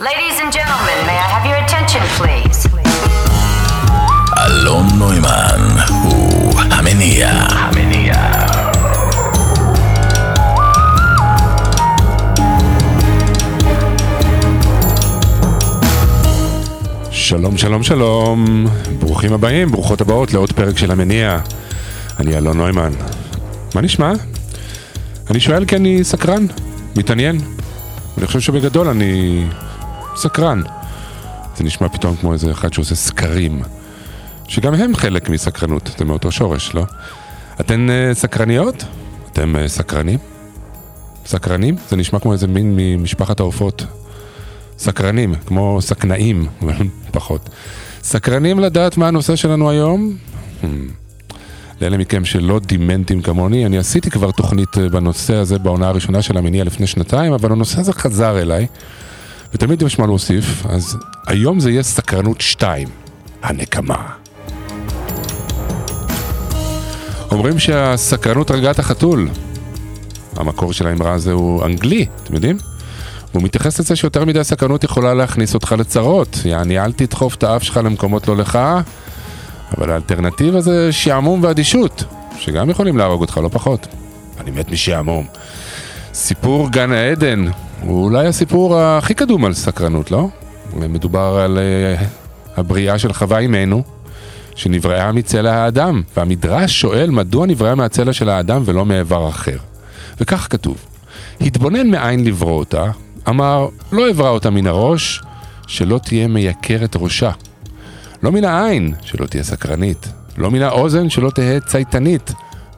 Ladies and gentlemen, may I have your attention, please? אלון נוימן הוא המניע. המניע. שלום, שלום, שלום. ברוכים הבאים, ברוכות הבאות לעוד פרק של המניע. אני אלון נוימן. מה נשמע? אני שואל כי אני סקרן, מתעניין. אני חושב שבגדול אני סקרן. זה נשמע פתאום כמו איזה אחד שעושה סקרים. שגם הם חלק מסקרנות, זה מאותו שורש, לא? אתן uh, סקרניות? אתם uh, סקרנים? סקרנים? זה נשמע כמו איזה מין ממשפחת העופות. סקרנים, כמו סכנאים, פחות. סקרנים לדעת מה הנושא שלנו היום? Hmm. לאלה מכם שלא דימנטים כמוני, אני עשיתי כבר תוכנית אה, בנושא הזה בעונה הראשונה של המניע לפני שנתיים, אבל הנושא הזה חזר אליי, ותמיד יש מה להוסיף, אז היום זה יהיה סקרנות 2, הנקמה. אומרים שהסקרנות הרגה את החתול. המקור של האמרה הזה הוא אנגלי, אתם יודעים? הוא מתייחס לזה שיותר מדי סקרנות יכולה להכניס אותך לצרות. יעני, אל תדחוף את האף שלך למקומות לא לך, אבל האלטרנטיבה זה שעמום ואדישות, שגם יכולים להרוג אותך לא פחות. אני מת משעמום. סיפור גן העדן הוא אולי הסיפור הכי קדום על סקרנות, לא? מדובר על uh, הבריאה של חווה אימנו, שנבראה מצלע האדם, והמדרש שואל מדוע נבראה מהצלע של האדם ולא מאיבר אחר. וכך כתוב: התבונן מאין לברוא אותה, אמר, לא אברא אותה מן הראש, שלא תהיה מייקרת ראשה. לא מן העין, שלא תהיה סקרנית. לא מן האוזן, שלא תהא צייתנית.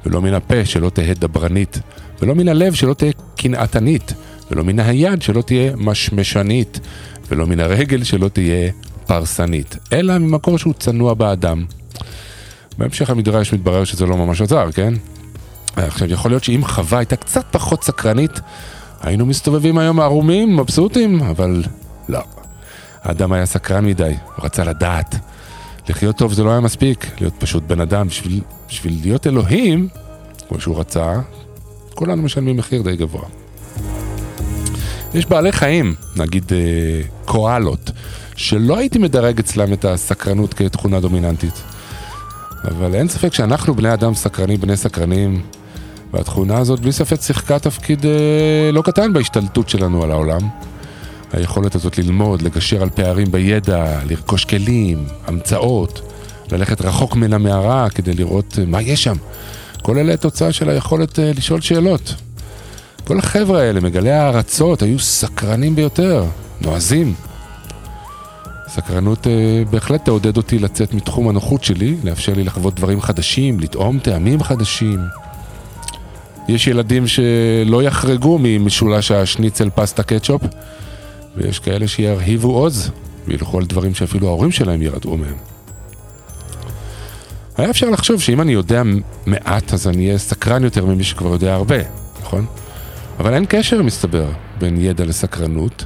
ולא מן הפה, שלא תהא דברנית. ולא מן הלב, שלא תהא קנאתנית. ולא מן היד, שלא תהיה משמשנית. ולא מן הרגל, שלא תהיה פרסנית. אלא ממקור שהוא צנוע באדם. בהמשך המדרש מתברר שזה לא ממש עזר, כן? עכשיו, יכול להיות שאם חווה הייתה קצת פחות סקרנית, היינו מסתובבים היום ערומים, מבסוטים, אבל לא. האדם היה סקרן מדי, הוא רצה לדעת. לחיות טוב זה לא היה מספיק, להיות פשוט בן אדם. בשביל, בשביל להיות אלוהים, כמו שהוא רצה, כולנו משלמים מחיר די גבוה. יש בעלי חיים, נגיד אה, קואלות, שלא הייתי מדרג אצלם את הסקרנות כתכונה דומיננטית. אבל אין ספק שאנחנו בני אדם סקרנים, בני סקרנים, והתכונה הזאת בלי ספק שיחקה תפקיד אה, לא קטן בהשתלטות שלנו על העולם. היכולת הזאת ללמוד, לגשר על פערים בידע, לרכוש כלים, המצאות, ללכת רחוק מן המערה כדי לראות אה, מה יש שם. כל אלה תוצאה של היכולת אה, לשאול שאלות. כל החבר'ה האלה, מגלי הארצות, היו סקרנים ביותר, נועזים. סקרנות אה, בהחלט תעודד אותי לצאת מתחום הנוחות שלי, לאפשר לי לחוות דברים חדשים, לטעום טעמים חדשים. יש ילדים שלא יחרגו ממשולש השניצל פסטה קטשופ, ויש כאלה שירהיבו עוז, וילכו על דברים שאפילו ההורים שלהם ירדו מהם. היה אפשר לחשוב שאם אני יודע מעט, אז אני אהיה סקרן יותר ממי שכבר יודע הרבה, נכון? אבל אין קשר, מסתבר, בין ידע לסקרנות,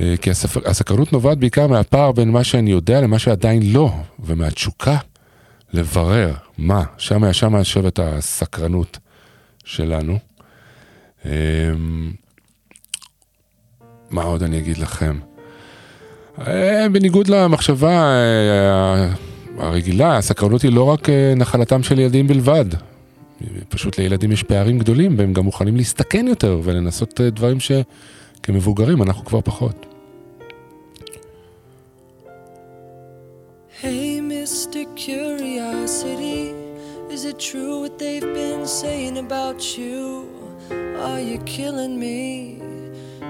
אה, כי הספר, הסקרנות נובעת בעיקר מהפער בין מה שאני יודע למה שעדיין לא, ומהתשוקה לברר מה, שם שם יושבת הסקרנות שלנו. אמ, מה עוד אני אגיד לכם? אה, בניגוד למחשבה אה, הרגילה, הסקרנות היא לא רק נחלתם של ילדים בלבד. פשוט לילדים יש פערים גדולים, והם גם מוכנים להסתכן יותר ולנסות דברים שכמבוגרים אנחנו כבר פחות. Hey, Mr. Curiosity, is it true what they've been saying about you? Are you killing me?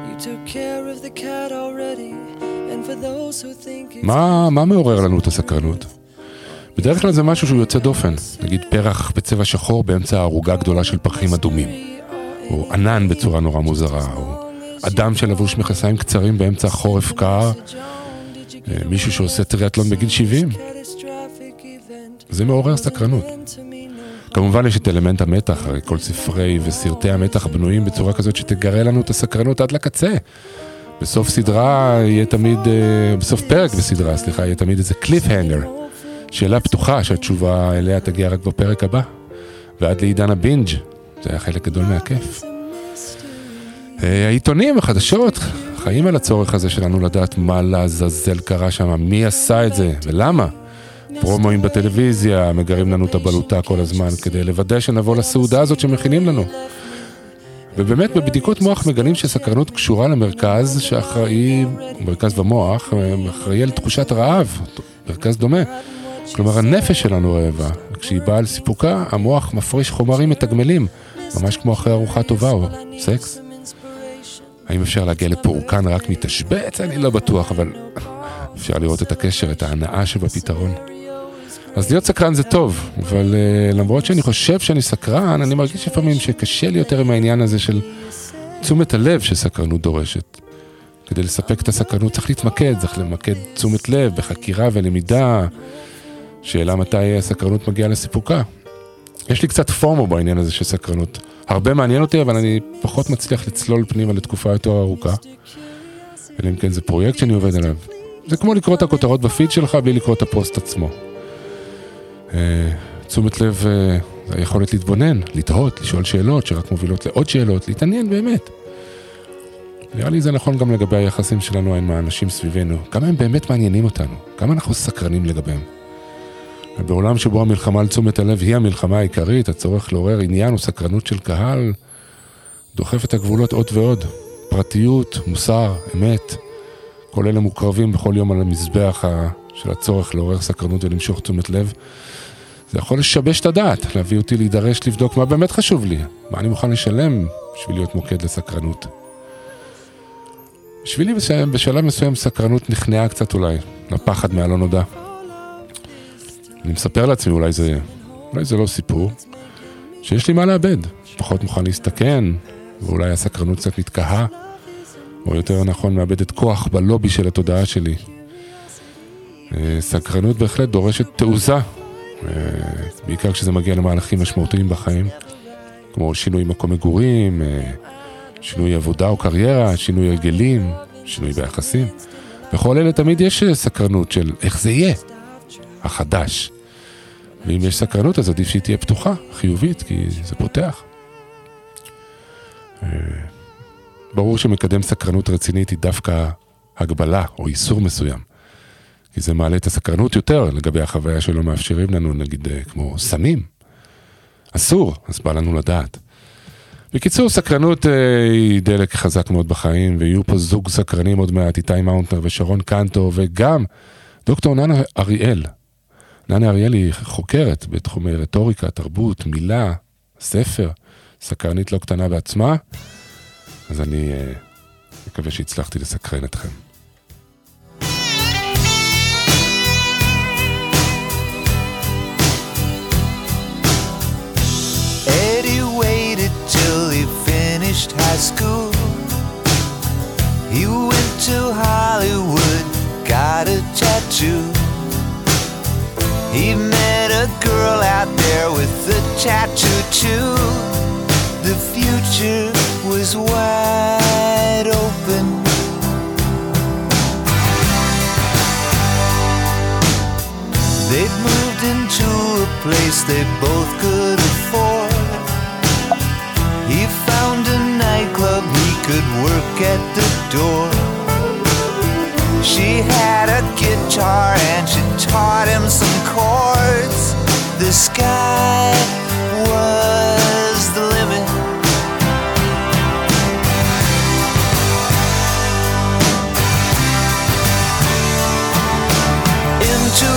You took care of the cat already, and for those who think it's... מה, מה מעורר לנו את הסקרנות? בדרך כלל זה משהו שהוא יוצא דופן, נגיד פרח בצבע שחור באמצע ערוגה גדולה של פרחים אדומים, או ענן בצורה נורא מוזרה, או אדם שלבוש מכסיים קצרים באמצע חורף קר, מישהו שעושה טריאטלון בגיל 70. זה מעורר סקרנות. כמובן יש את אלמנט המתח, הרי כל ספרי וסרטי המתח בנויים בצורה כזאת שתגרה לנו את הסקרנות עד לקצה. בסוף סדרה יהיה תמיד, בסוף פרק בסדרה, סליחה, יהיה תמיד איזה קליף הנגר. שאלה פתוחה שהתשובה אליה תגיע רק בפרק הבא. ועד לעידן הבינג', זה היה חלק גדול מהכיף. העיתונים, החדשות, חיים על הצורך הזה שלנו לדעת מה לעזאזל קרה שם, מי עשה את זה ולמה. פרומואים בטלוויזיה, מגרים לנו את הבלוטה כל הזמן כדי לוודא שנבוא לסעודה הזאת שמכינים לנו. ובאמת בבדיקות מוח מגלים שסקרנות קשורה למרכז שאחראי, מרכז במוח, אחראי על תחושת רעב, מרכז דומה. כלומר הנפש שלנו רעבה, וכשהיא באה על סיפוקה, המוח מפריש חומרים מתגמלים, ממש כמו אחרי ארוחה טובה או סקס. האם אפשר להגיע לפורקן רק מתשבץ? אני לא בטוח, אבל אפשר לראות את הקשר, את ההנאה שבפתרון. אז להיות סקרן זה טוב, אבל uh, למרות שאני חושב שאני סקרן, אני מרגיש לפעמים שקשה לי יותר עם העניין הזה של תשומת הלב שסקרנות דורשת. כדי לספק את הסקרנות צריך להתמקד, צריך למקד תשומת לב בחקירה ולמידה. שאלה מתי הסקרנות מגיעה לסיפוקה. יש לי קצת פורמו בעניין הזה של סקרנות. הרבה מעניין אותי, אבל אני פחות מצליח לצלול פנימה לתקופה יותר ארוכה. אלא אם כן זה פרויקט שאני עובד עליו. זה כמו לקרוא את הכותרות בפיד שלך בלי לקרוא את הפוסט עצמו. אה, תשומת לב אה, היכולת להתבונן, לתהות, לשאול שאלות שרק מובילות לעוד שאלות, להתעניין באמת. נראה לי זה נכון גם לגבי היחסים שלנו עם האנשים סביבנו. כמה הם באמת מעניינים אותנו, כמה אנחנו סקרנים לגביהם. ובעולם שבו המלחמה על תשומת הלב היא המלחמה העיקרית, הצורך לעורר עניין וסקרנות של קהל, דוחף את הגבולות עוד ועוד. פרטיות, מוסר, אמת, כל אלה מוקרבים בכל יום על המזבח של הצורך לעורר סקרנות ולמשוך תשומת לב. זה יכול לשבש את הדעת, להביא אותי להידרש לבדוק מה באמת חשוב לי, מה אני מוכן לשלם בשביל להיות מוקד לסקרנות. בשבילי בשלב מסוים סקרנות נכנעה קצת אולי, לפחד מהלא נודע. אני מספר לעצמי, אולי זה, אולי זה לא סיפור, שיש לי מה לאבד. פחות מוכן להסתכן, ואולי הסקרנות קצת מתקהה, או יותר נכון, מאבדת כוח בלובי של התודעה שלי. אה, סקרנות בהחלט דורשת תעוזה, אה, בעיקר כשזה מגיע למהלכים משמעותיים בחיים, כמו שינוי מקום מגורים, אה, שינוי עבודה או קריירה, שינוי הרגלים, שינוי ביחסים. בכל אלה תמיד יש סקרנות של איך זה יהיה, החדש. ואם יש סקרנות אז עדיף שהיא תהיה פתוחה, חיובית, כי זה פותח. אה, ברור שמקדם סקרנות רצינית היא דווקא הגבלה או איסור מסוים. כי זה מעלה את הסקרנות יותר לגבי החוויה שלא מאפשרים לנו, נגיד אה, כמו סמים. אסור, אז בא לנו לדעת. בקיצור, סקרנות אה, היא דלק חזק מאוד בחיים, ויהיו פה זוג סקרנים עוד מעט, איתי מאונטנר ושרון קנטו, וגם דוקטור ננה אריאל, ננה אריאל היא חוקרת בתחומי רטוריקה, תרבות, מילה, ספר, סקרנית לא קטנה בעצמה, אז אני uh, מקווה שהצלחתי לסקרן אתכם. high school. He went to Hollywood, got a tattoo. He met a girl out there with a tattoo too. The future was wide open. They'd moved into a place they both could afford. He found a nightclub he could work at the door. She had a guitar and she taught him some chords. The sky was the limit. Into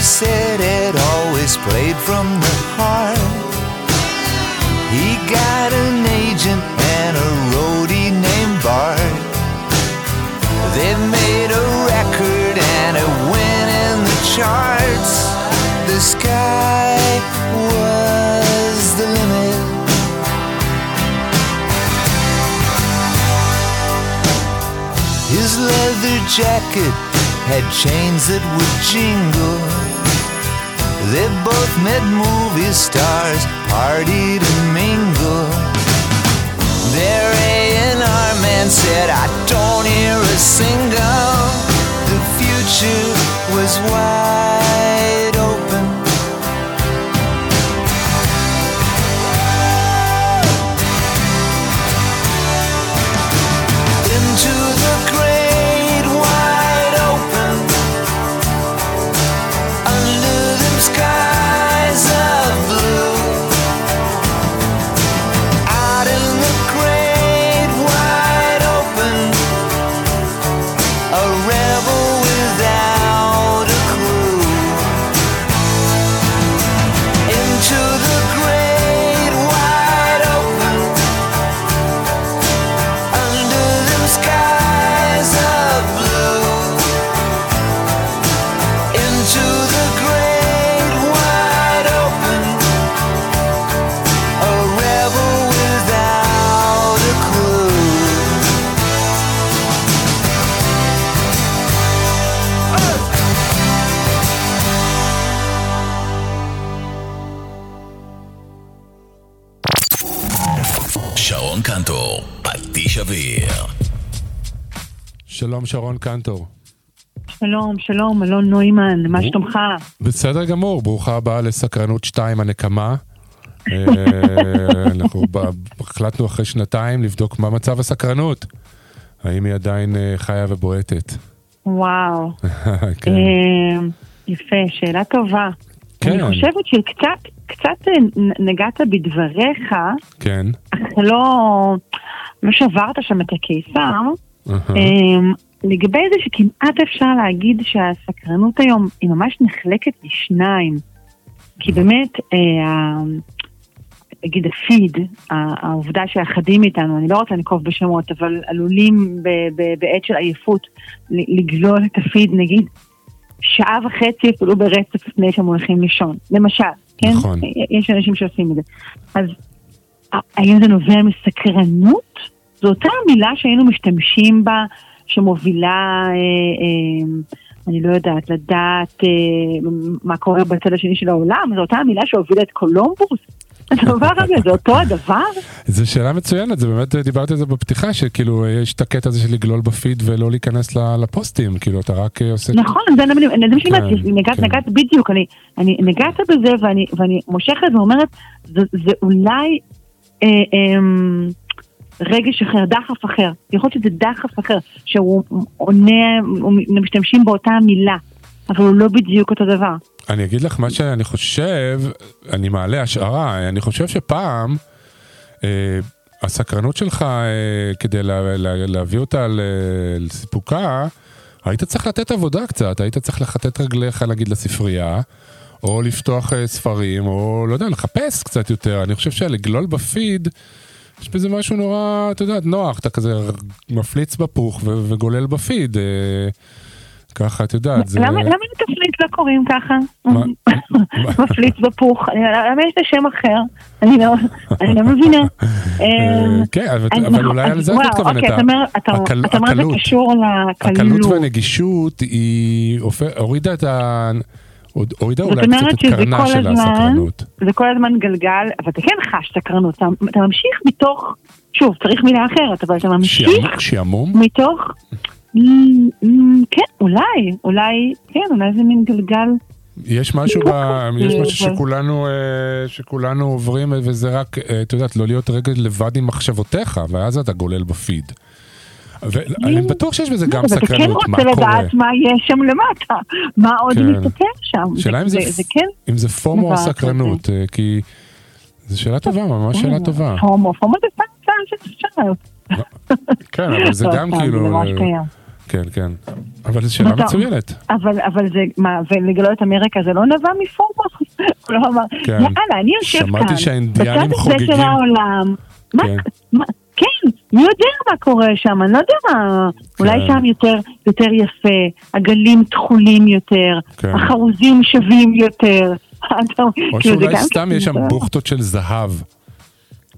said it always played from the heart. He got an agent and a roadie named Bart. They made a record and it went in the charts. The sky was the limit. His leather jacket had chains that would jingle. They both met movie stars, partied and mingled. Their A&R man said, I don't hear a single. The future was wide שרון קנטור. שלום, שלום, אלון נוימן, מה. שלומך? בסדר גמור, ברוכה הבאה לסקרנות 2 הנקמה. אה, אנחנו החלטנו אחרי שנתיים לבדוק מה מצב הסקרנות. האם היא עדיין אה, חיה ובועטת. וואו, כן. אה, יפה, שאלה טובה. כן. אני חושבת שקצת, קצת אה, נגעת בדבריך, כן. אך לא, לא שברת שם את הקיסר. אה, לגבי זה שכמעט אפשר להגיד שהסקרנות היום היא ממש נחלקת לשניים. כי באמת, אה, נגיד הפיד, ה- העובדה שאחדים מאיתנו, אני לא רוצה לנקוב בשמות, אבל עלולים ב- ב- בעת של עייפות ל- לגלול את הפיד, נגיד, שעה וחצי אפילו ברצף לפני שהם הולכים לישון, למשל, כן? נכון. יש אנשים שעושים את זה. אז האם זה נובע מסקרנות? זו אותה מילה שהיינו משתמשים בה, שמובילה, אה, אה, אני לא יודעת, לדעת אה, מה קורה בצד השני של העולם, זו אותה מילה שהובילה את קולומבוס. הדבר הזה זה אותו הדבר? זו שאלה מצוינת, זה באמת, דיברתי על זה בפתיחה, שכאילו יש את הקטע הזה של לגלול בפיד ולא להיכנס לפוסטים, כאילו אתה רק עושה... נכון, זה שאני אומרת, כן, נגעת, כן. נגעת בדיוק, אני, נגעת בזה ואני, מושכת ואומרת, זה, אולי אה, רגש אחר, דחף אחר, יכול להיות שזה דחף אחר, שהוא עונה, משתמשים באותה מילה, אבל הוא לא בדיוק אותו דבר. אני אגיד לך מה שאני חושב, אני מעלה השערה, אני חושב שפעם אה, הסקרנות שלך אה, כדי לה, לה, להביא אותה לסיפוקה, היית צריך לתת עבודה קצת, היית צריך לכתת רגליך נגיד לספרייה, או לפתוח אה, ספרים, או לא יודע, לחפש קצת יותר. אני חושב שלגלול בפיד, יש בזה משהו נורא, אתה יודע, נוח, אתה כזה מפליץ בפוך ו- וגולל בפיד. אה, ככה, את יודעת, זה... למה, לתפליט לא קוראים ככה? מפליץ בפוך, למה יש לשם אחר? אני לא, לא מבינה. אה, אה, כן, אבל- אולי על זה את מתכוונת. אוקיי, אתה אומר- זה הקלות. קשור הקלות לקלות. והנגישות היא הורידה את ה... עוד- הורידה אולי קצת את קרנה של הזמן, הסקרנות. זה כל הזמן גלגל, אבל אתה כן חש סקרנות, אתה, אתה ממשיך מתוך, שוב, צריך מילה אחרת, אבל אתה ממשיך שעמום-? מתוך, כן, אולי, אולי, כן, אולי זה מין גלגל, יש משהו, ב- יש משהו שכולנו, אה, שכולנו עוברים וזה רק, אה, את יודעת, לא להיות רגע לבד עם מחשבותיך, ואז אתה גולל בפיד. ואני בטוח שיש בזה גם אבל אתה כן סקרנות, מה רוצה קורה. לדעת מה יש שם למטה, מה עוד כן. מסתתר שם, שאלה אם זה, כן פומו או. סקרנות, אה, כי זו שאלה טובה, ממש שאלה טובה. הומו, הומו זה שאפשר, כן, אבל זה גם כאילו... אה. כן, כן. אבל זו שאלה אתה- מצוינת. אבל, אבל זה, מה, ולגלות אמריקה זה לא נבע מפורמו? הוא לא אמר, כן. יאללה, אני יושב כאן, שמעתי שהאינדיאנים בצד הזה חוגגים. של העולם, מה, כן. מה, כן, מי יודע מה קורה שם, אני לא יודע מה, אולי שם יותר, יותר יפה, הגלים תכולים יותר, כן. החרוזים שווים יותר. או כאילו, שאולי סתם כן יש שם בסדר. בוכטות של זהב.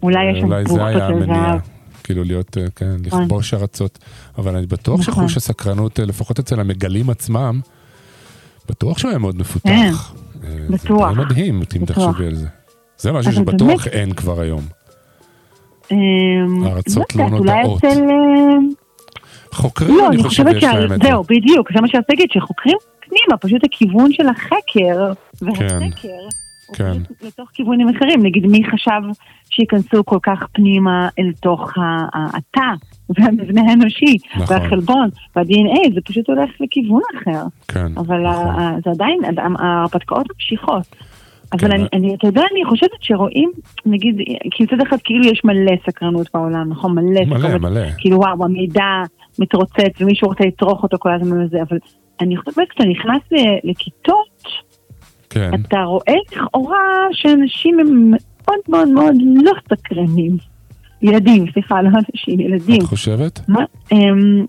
אולי יש שם בוכטות של המניע. זהב. כאילו להיות, אה, כן, לכבוש ארצות. אבל אני בטוח נכון. שחוש הסקרנות, אה, לפחות אצל המגלים עצמם, בטוח שהוא היה מאוד מפותח. כן, אה, בטוח. זה מדהים, אם. תחשבי על זה. זה משהו שבטוח אין כבר היום. אמ, הארצות לא נודעות. אה, חוקרים, לא, אני אני חושב, חושבת יש להם את זה. שזהו, בדיוק, זה מה שרציתי להגיד, שחוקרים פנימה, פשוט הכיוון של החקר והחקר, הוא כן. פשוט לתוך כיוונים אחרים, נגיד מי חשב שייכנסו כל כך פנימה אל תוך התא והמבנה האנושי, נכון. והחלבון, וה-DNA, זה פשוט הולך לכיוון אחר, כן, אבל נכון. זה עדיין, ההרפתקאות ממשיכות. כן, אבל אני, אני, אתה יודע, אני חושבת שרואים, נגיד, כי מצד אחד כאילו יש מלא סקרנות בעולם, נכון? מלא מלא, סקרנות. מלא. כאילו וואו, המידע מתרוצץ ומישהו רוצה לצרוך אותו כל הזמן וזה, אבל אני חושבת כשאתה נכנס ל- לכיתות, כן, אתה רואה לכאורה שאנשים הם מאוד מאוד מאוד לא סקרנים. ילדים, סליחה, לא אנשים, ילדים. את חושבת? מה, אמ,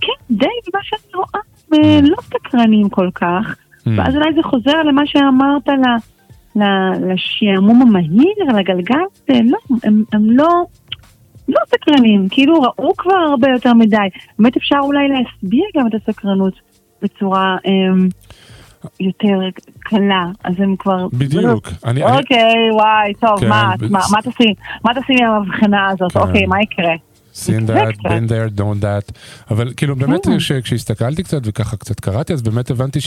כן, די מה שאני רואה, אה, לא סקרנים כל כך, Mm. ואז אולי זה חוזר למה שאמרת, ל- ל- לשעמום המהיר, לגלגל, זה לא, הם, הם לא, לא סקרנים, כאילו ראו כבר הרבה יותר מדי. באמת אפשר אולי להסביר גם את הסקרנות בצורה אמ, יותר קלה, אז הם כבר... בדיוק. אני- אני- אוקיי, וואי, טוב, כן, מה, ב- מה, מה תעשי? מה תעשי עם ההבחנה הזאת? כן. אוקיי, מה יקרה? seen that, been there, done that, אבל כאילו באמת כן. כש- כשהסתכלתי קצת וככה קצת קראתי, אז באמת הבנתי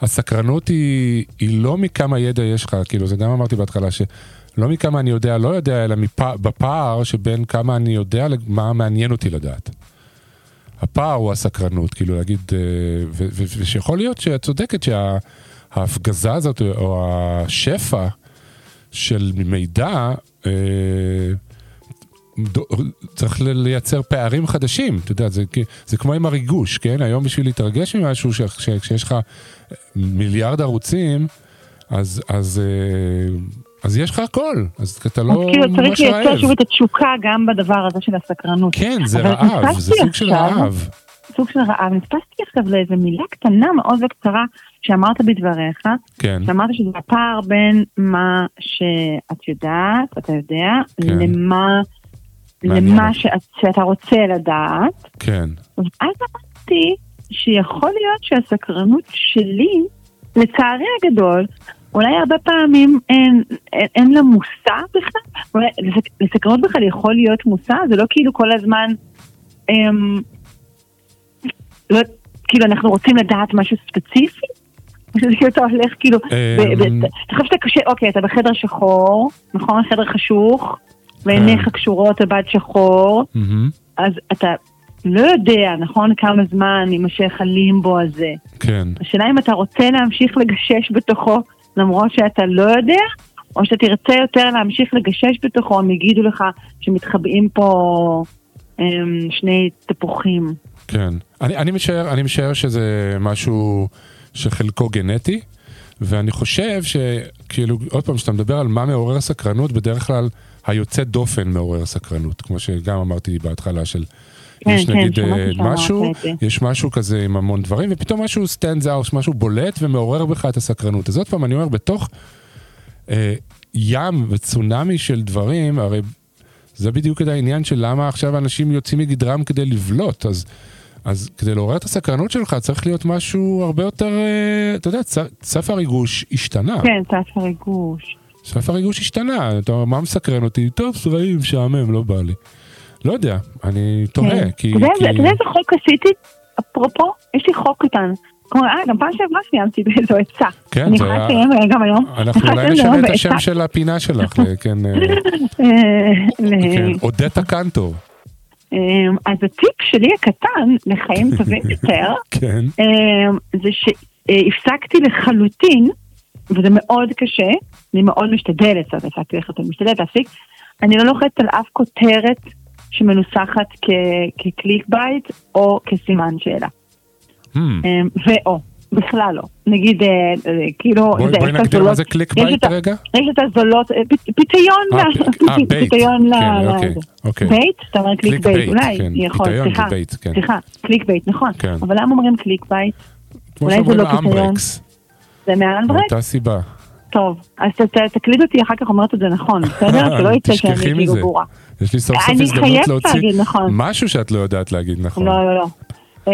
שהסקרנות היא, היא לא מכמה ידע יש לך, כאילו זה גם אמרתי בהתחלה, שלא מכמה אני יודע, לא יודע, אלא מפע, בפער שבין כמה אני יודע למה מעניין אותי לדעת. הפער הוא הסקרנות, כאילו להגיד, אה, ו- ו- ושיכול להיות שאת צודקת שההפגזה הזאת או השפע של מידע, אה, צריך לייצר פערים חדשים, אתה יודע, זה, זה כמו עם הריגוש, כן? היום בשביל להתרגש ממשהו, כשיש לך מיליארד ערוצים, אז, אז, אה, אז יש לך הכל, אז אתה לא אז כאילו צריך ממש לייצר רעב. שוב את התשוקה גם בדבר הזה של הסקרנות. כן, זה רעב, זה סוג של עכשיו- רעב. סוג של רעב. נתפסתי עכשיו לאיזו מילה קטנה מאוד וקצרה שאמרת בדבריך, כן, שאמרת שזה הפער בין מה שאת יודעת, אתה יודע, כן. למה. למה שאת, שאתה רוצה לדעת. כן, ואז אמרתי שיכול להיות שהסקרנות שלי, לצערי הגדול, אולי הרבה פעמים אין, אין, אין לה מושא בכלל, אולי לסק, לסקרנות בכלל יכול להיות מושא, זה לא כאילו כל הזמן, אמ, לא, כאילו אנחנו רוצים לדעת משהו ספציפי, או שזה כאילו אתה הולך כאילו, אמ. אתה חושב שאתה קשה, אוקיי, אתה בחדר שחור, נכון? חדר חשוך, ועיניך כן. קשורות לבד שחור, מהמם, אז אתה לא יודע, נכון, כמה זמן יימשך הלימבו הזה. כן. השאלה אם אתה רוצה להמשיך לגשש בתוכו למרות שאתה לא יודע, או שאתה תרצה יותר להמשיך לגשש בתוכו, הם יגידו לך שמתחבאים פה אמ, שני תפוחים. כן. אני, אני, משער, אני משער שזה משהו שחלקו גנטי, ואני חושב שכאילו, עוד פעם, כשאתה מדבר על מה מעורר סקרנות, בדרך כלל היוצא דופן מעורר סקרנות, כמו שגם אמרתי בהתחלה של... כן, יש כן, נגיד שאמרת משהו. יש משהו כזה עם המון דברים, ופתאום משהו stands out, משהו בולט ומעורר בך את הסקרנות. אז עוד פעם, אני אומר, בתוך אה, ים וצונאמי של דברים, הרי זה בדיוק את העניין של למה עכשיו אנשים יוצאים מגדרם כדי לבלוט, אז, אז כדי לעורר את הסקרנות שלך צריך להיות משהו הרבה יותר, אה, אתה יודע, סף הריגוש השתנה. כן, תת הריגוש. סף הריגוש השתנה, אתה אומר, מה מסקרן אותי? טוב, צבעים, משעמם, לא בא לי. לא יודע, אני תוהה, כן. כי... אתה יודע איזה חוק עשיתי? אפרופו, יש לי חוק קטן. כלומר, אה, גם פעם שעברה סיימתי באיזו עצה. כן, אני זה יכולה היה- לסיים אה, גם היום. אנחנו יכולה אולי לסיים נשנה את השם. של הפינה שלך, ל- כן, אה, אה, כן, אודטה קנטור. אמ, אז הטיפ שלי הקטן לחיים טובים יותר, כן, אמ, זה שהפסקתי לחלוטין, וזה מאוד קשה, אני מאוד משתדלת, אז הפסקתי לחלוטין, משתדלת להפסיק, אני לא לוחצת על אף כותרת שמנוסחת כ- כקליק בייט או כסימן שאלה. המ, אמ, ואו. בכלל לא. נגיד, אה, אה, כאילו, בואי- את נגדיר מה זה clickbait רגע. יש את הזולות, אה, פיתיון, ל- אה, bait. פיתיון ל... כן, אוקיי. אוקיי. bait? אתה אומר clickbait, אולי, כן, יכול, סליחה, כן. סליחה, clickbait, נכון. כן. אבל למה אומרים clickbait? אולי זה לא פיתיון. זה מהאנברק? מאותה סיבה. טוב, אז תקליד אותי אחר כך אומרת את זה נכון, בסדר? שלא יצא שאני כאילו מזה. ברורה. יש לי סוף סוף הזדמנות להוציא נכון. משהו שאת לא יודעת להגיד נכון. לא, לא, לא. אה,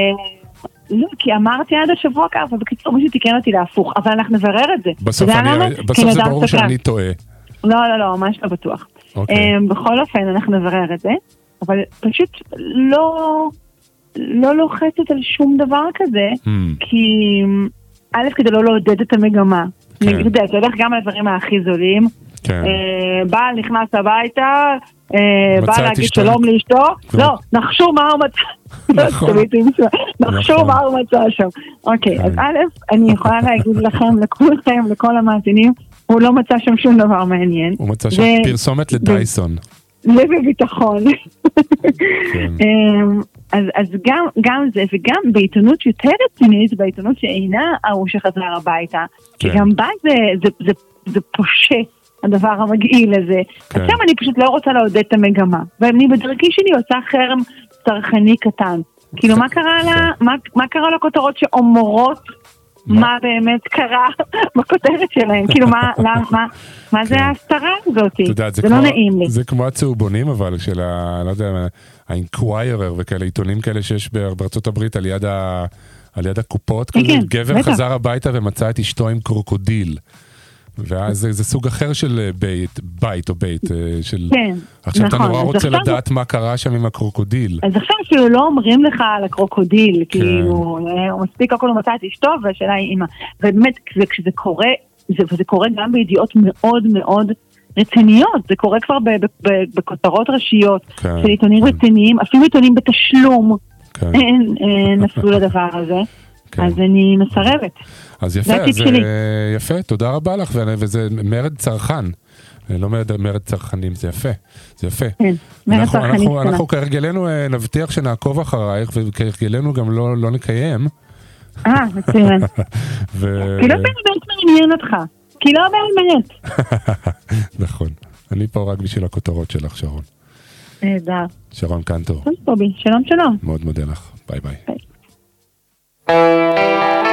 לא, כי אמרתי עד השבוע ככה, ובקיצור מישהו תיקן אותי להפוך, אבל אנחנו נברר את זה. בסוף אני- זה ברור. שאני טועה. לא, לא, לא, ממש לא בטוח. אוקיי. אה, בכל אופן, אנחנו נברר את זה, אבל פשוט לא, לא לוחצת על שום דבר כזה, Hmm, כי א', כדי לא לעודד את המגמה. כן. אתה יודע, זה הולך גם על הדברים הכי זולים. כן. אה, בעל נכנס הביתה, אה, בא להגיד. שלום לאשתו, כן. לא, נחשו מה הוא מצא. נכון. נחשו נכון. מה הוא מצא שם. אוקיי, אז כן. א', אני יכולה להגיד לכם, לכולכם, לכל המאזינים, הוא לא מצא שם שום דבר מעניין. הוא מצא שם פרסומת לדייסון. לב וביטחון. כן. אז, אז גם, גם זה, וגם בעיתונות יותר רצינית, בעיתונות שאינה ההוא שחזר הביתה, כי כן. גם בה זה, זה, זה, זה פושה, הדבר המגעיל הזה. כן. שם אני פשוט לא רוצה לעודד את המגמה, ואני בדרכי שלי עושה חרם צרכני קטן. כאילו, מה קרה, כן. לה, מה, מה קרה לכותרות שאומרות מה? מה באמת קרה בכותרת שלהם? כאילו, מה, למה, מה, מה זה כן. ההסתרה הזאת? את יודעת, זה זה לא נעים לי. זה כמו הצהובונים אבל, של ה... לא יודע, ה Enquirer וכאלה, עיתונים כאלה שיש באר- בארצות הברית על יד ה... על יד הקופות, כן, כן, גבר בטח. חזר הביתה ומצא את אשתו עם קרוקודיל. ואז זה, זה סוג אחר של אה, bait, bait או bait, אה, של... כן, עכשיו אתה נכון, נורא אז רוצה עכשיו- לדעת מה קרה שם עם הקרוקודיל. אז עכשיו כאילו לא אומרים לך על הקרוקודיל, כן. כאילו, אה, הוא מספיק הכל הוא מצא את אשתו, והשאלה היא עם מה. ובאמת, כשזה קורה, זה, וזה קורה גם בידיעות מאוד מאוד רציניות, זה קורה כבר בכותרות ראשיות כן, של עיתונים כן. רציניים, אפילו עיתונים בתשלום כן, נפלו לדבר הזה, כן. אז אני מסרבת. אז יפה, אז שלי. יפה, תודה רבה לך, ו- וזה מרד צרכן. אה, לא מרד, מרד צרכנים, זה יפה, זה יפה. כן, מרד אנחנו, צרכנים אנחנו, קטנה. אנחנו כהרגלנו אה, נבטיח שנעקוב אחרייך, וכהרגלנו גם לא, לא נקיים. אה, מצוין. ו... כי לא באמת מעניין אותך, כי לא באמת. נכון. אני פה רק בשביל הכותרות שלך, שרון. נהדר. שרון קנטור, קובי, שלום שלום. מאוד מודה לך. ביי ביי. ביי.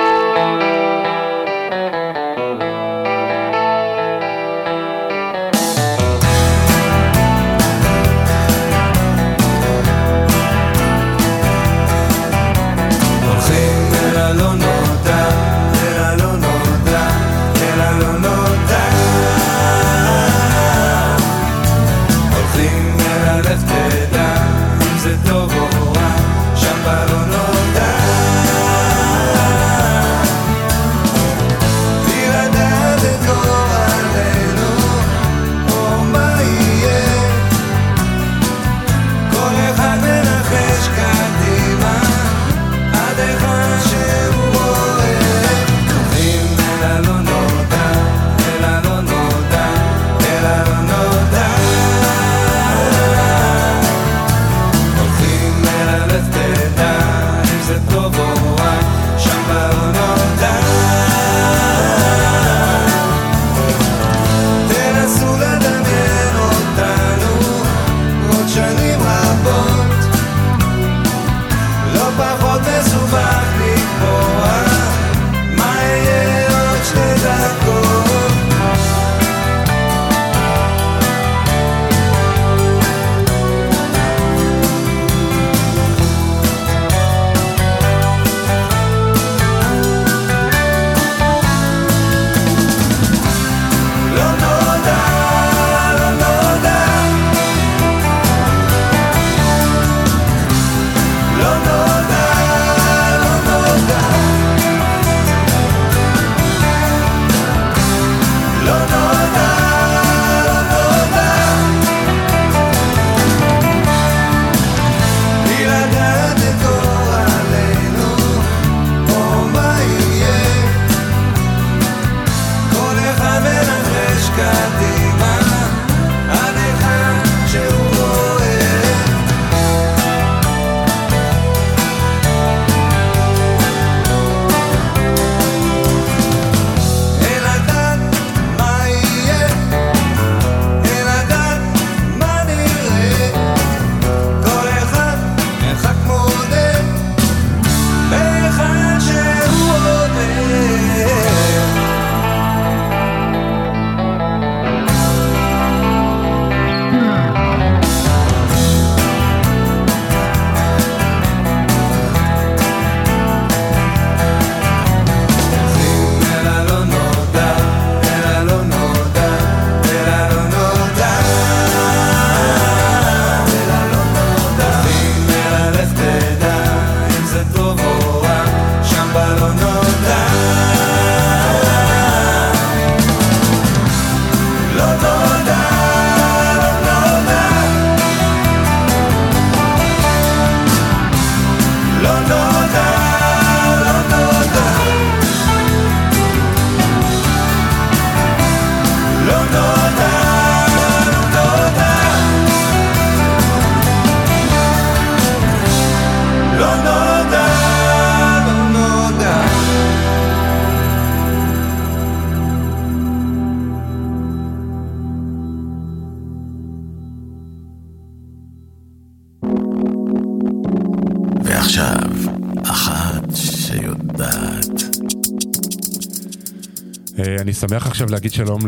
שמח עכשיו להגיד שלום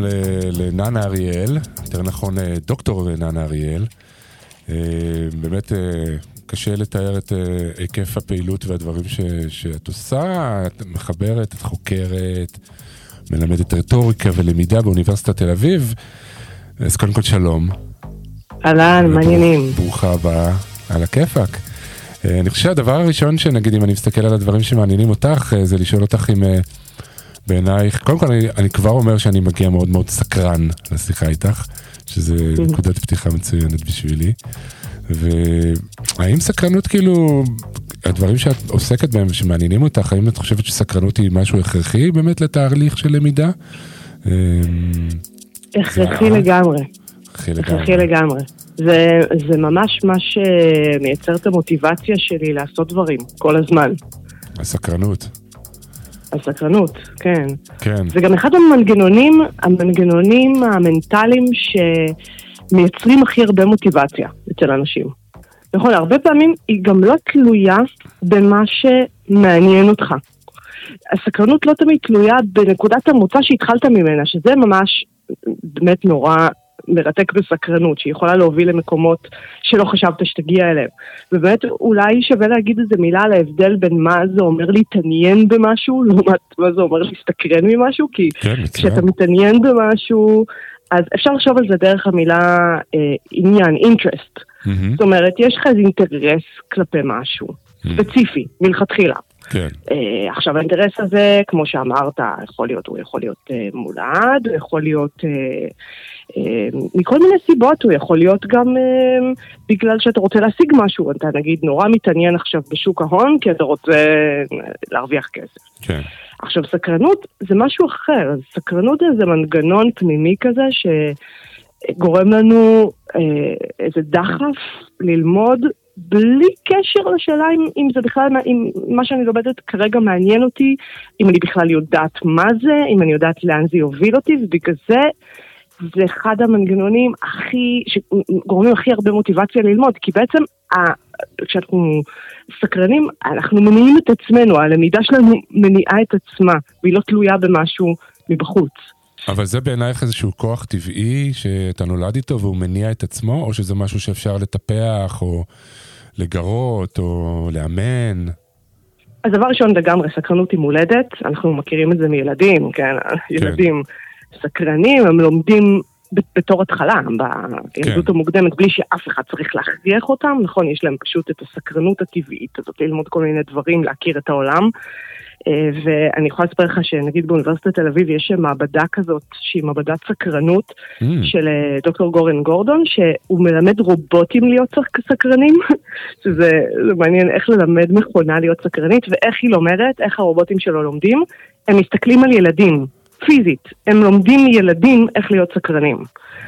לננה אריאל, יותר נכון אה, דוקטור ננה אריאל. אה, באמת אה, קשה לתאר את היקף הפעילות והדברים ש- שאת עושה, את מחברת, את חוקרת, מלמדת רטוריקה ולמידה באוניברסיטת תל אביב. אז קודם כל שלום. אהלן, מעניינים. ברוכה הבאה, על הכיפאק. אני חושב שהדבר הראשון שנגיד אם אני מסתכל על הדברים שמעניינים אותך, זה לשאול אותך אם בעינייך, קודם כל אני, אני כבר אומר שאני מגיע מאוד מאוד סקרן לשיחה איתך, שזה נקודת פתיחה מצוינת בשבילי. והאם סקרנות כאילו, הדברים שאת עוסקת בהם שמעניינים אותך, האם את חושבת שסקרנות היא משהו הכרחי באמת לתהליך של למידה? אה, הכרחי לגמרי, הכרחי לגמרי. זה, זה ממש מה שמייצר את המוטיבציה שלי לעשות דברים, כל הזמן. הסקרנות, הסקרנות, כן. כן. זה גם אחד המנגנונים, המנגנונים המנטליים שמייצרים הכי הרבה מוטיבציה אצל אנשים. נכון, הרבה פעמים היא גם לא תלויה במה שמעניין אותך. הסקרנות לא תמיד תלויה בנקודת המוצא שהתחלת ממנה, שזה ממש באמת נורא מרתק בסקרנות, שהיא יכולה להוביל למקומות שלא חשבת שתגיע אליהם. ובאמת אולי שווה להגיד איזה מילה על ההבדל בין מה זה אומר להתעניין במשהו, לעומת מה זה אומר להסתקרן ממשהו, כי כן. כשאתה מתעניין במשהו, אז אפשר לחשוב על זה דרך המילה אה, עניין, interest. מהמם. זאת אומרת, יש לך איזה אינטרס כלפי משהו, ספציפי, מלכתחילה. כן. אה, עכשיו האינטרס הזה, כמו שאמרת, יכול להיות, הוא יכול להיות אה, מולד, הוא יכול להיות אה, מכל מיני סיבות, הוא יכול להיות גם אה, בגלל שאתה רוצה להשיג משהו, אתה נגיד נורא מתעניין עכשיו בשוק ההון, כי אתה רוצה אה, להרוויח כסף. כן. עכשיו סקרנות זה משהו אחר, סקרנות זה מנגנון פנימי כזה שגורם לנו אה, איזה דחף ללמוד בלי קשר לשאלה אם, אם זה בכלל, אם מה שאני לומדת כרגע מעניין אותי, אם אני בכלל יודעת מה זה, אם אני יודעת לאן זה יוביל אותי, ובגלל זה זה אחד המנגנונים הכי, שגורמים הכי הרבה מוטיבציה ללמוד, כי בעצם ה, כשאנחנו סקרנים, אנחנו מניעים את עצמנו, הלמידה שלנו מניעה את עצמה, והיא לא תלויה במשהו מבחוץ. אבל זה בעינייך איזשהו כוח טבעי שאתה נולד איתו והוא מניע את עצמו, או שזה משהו שאפשר לטפח, או לגרות, או לאמן? אז דבר ראשון לגמרי, סקרנות היא מולדת, אנחנו מכירים את זה מילדים, כן? ילדים סקרנים, הם לומדים בתור התחלה, בילדות כן. המוקדמת, בלי שאף אחד צריך להכריח אותם, נכון? יש להם פשוט את הסקרנות הטבעית הזאת, ללמוד כל מיני דברים, להכיר את העולם. אה, ואני יכולה לספר לך שנגיד באוניברסיטת תל אביב יש מעבדה כזאת, שהיא מעבדת סקרנות, Mm, של אה, דוקטור גורן גורדון, שהוא מלמד רובוטים להיות סק- סקרנים, שזה זה מעניין איך ללמד מכונה להיות סקרנית, ואיך היא לומדת, איך הרובוטים שלו לומדים. הם מסתכלים על ילדים, פיזית, הם לומדים מילדים איך להיות סקרנים.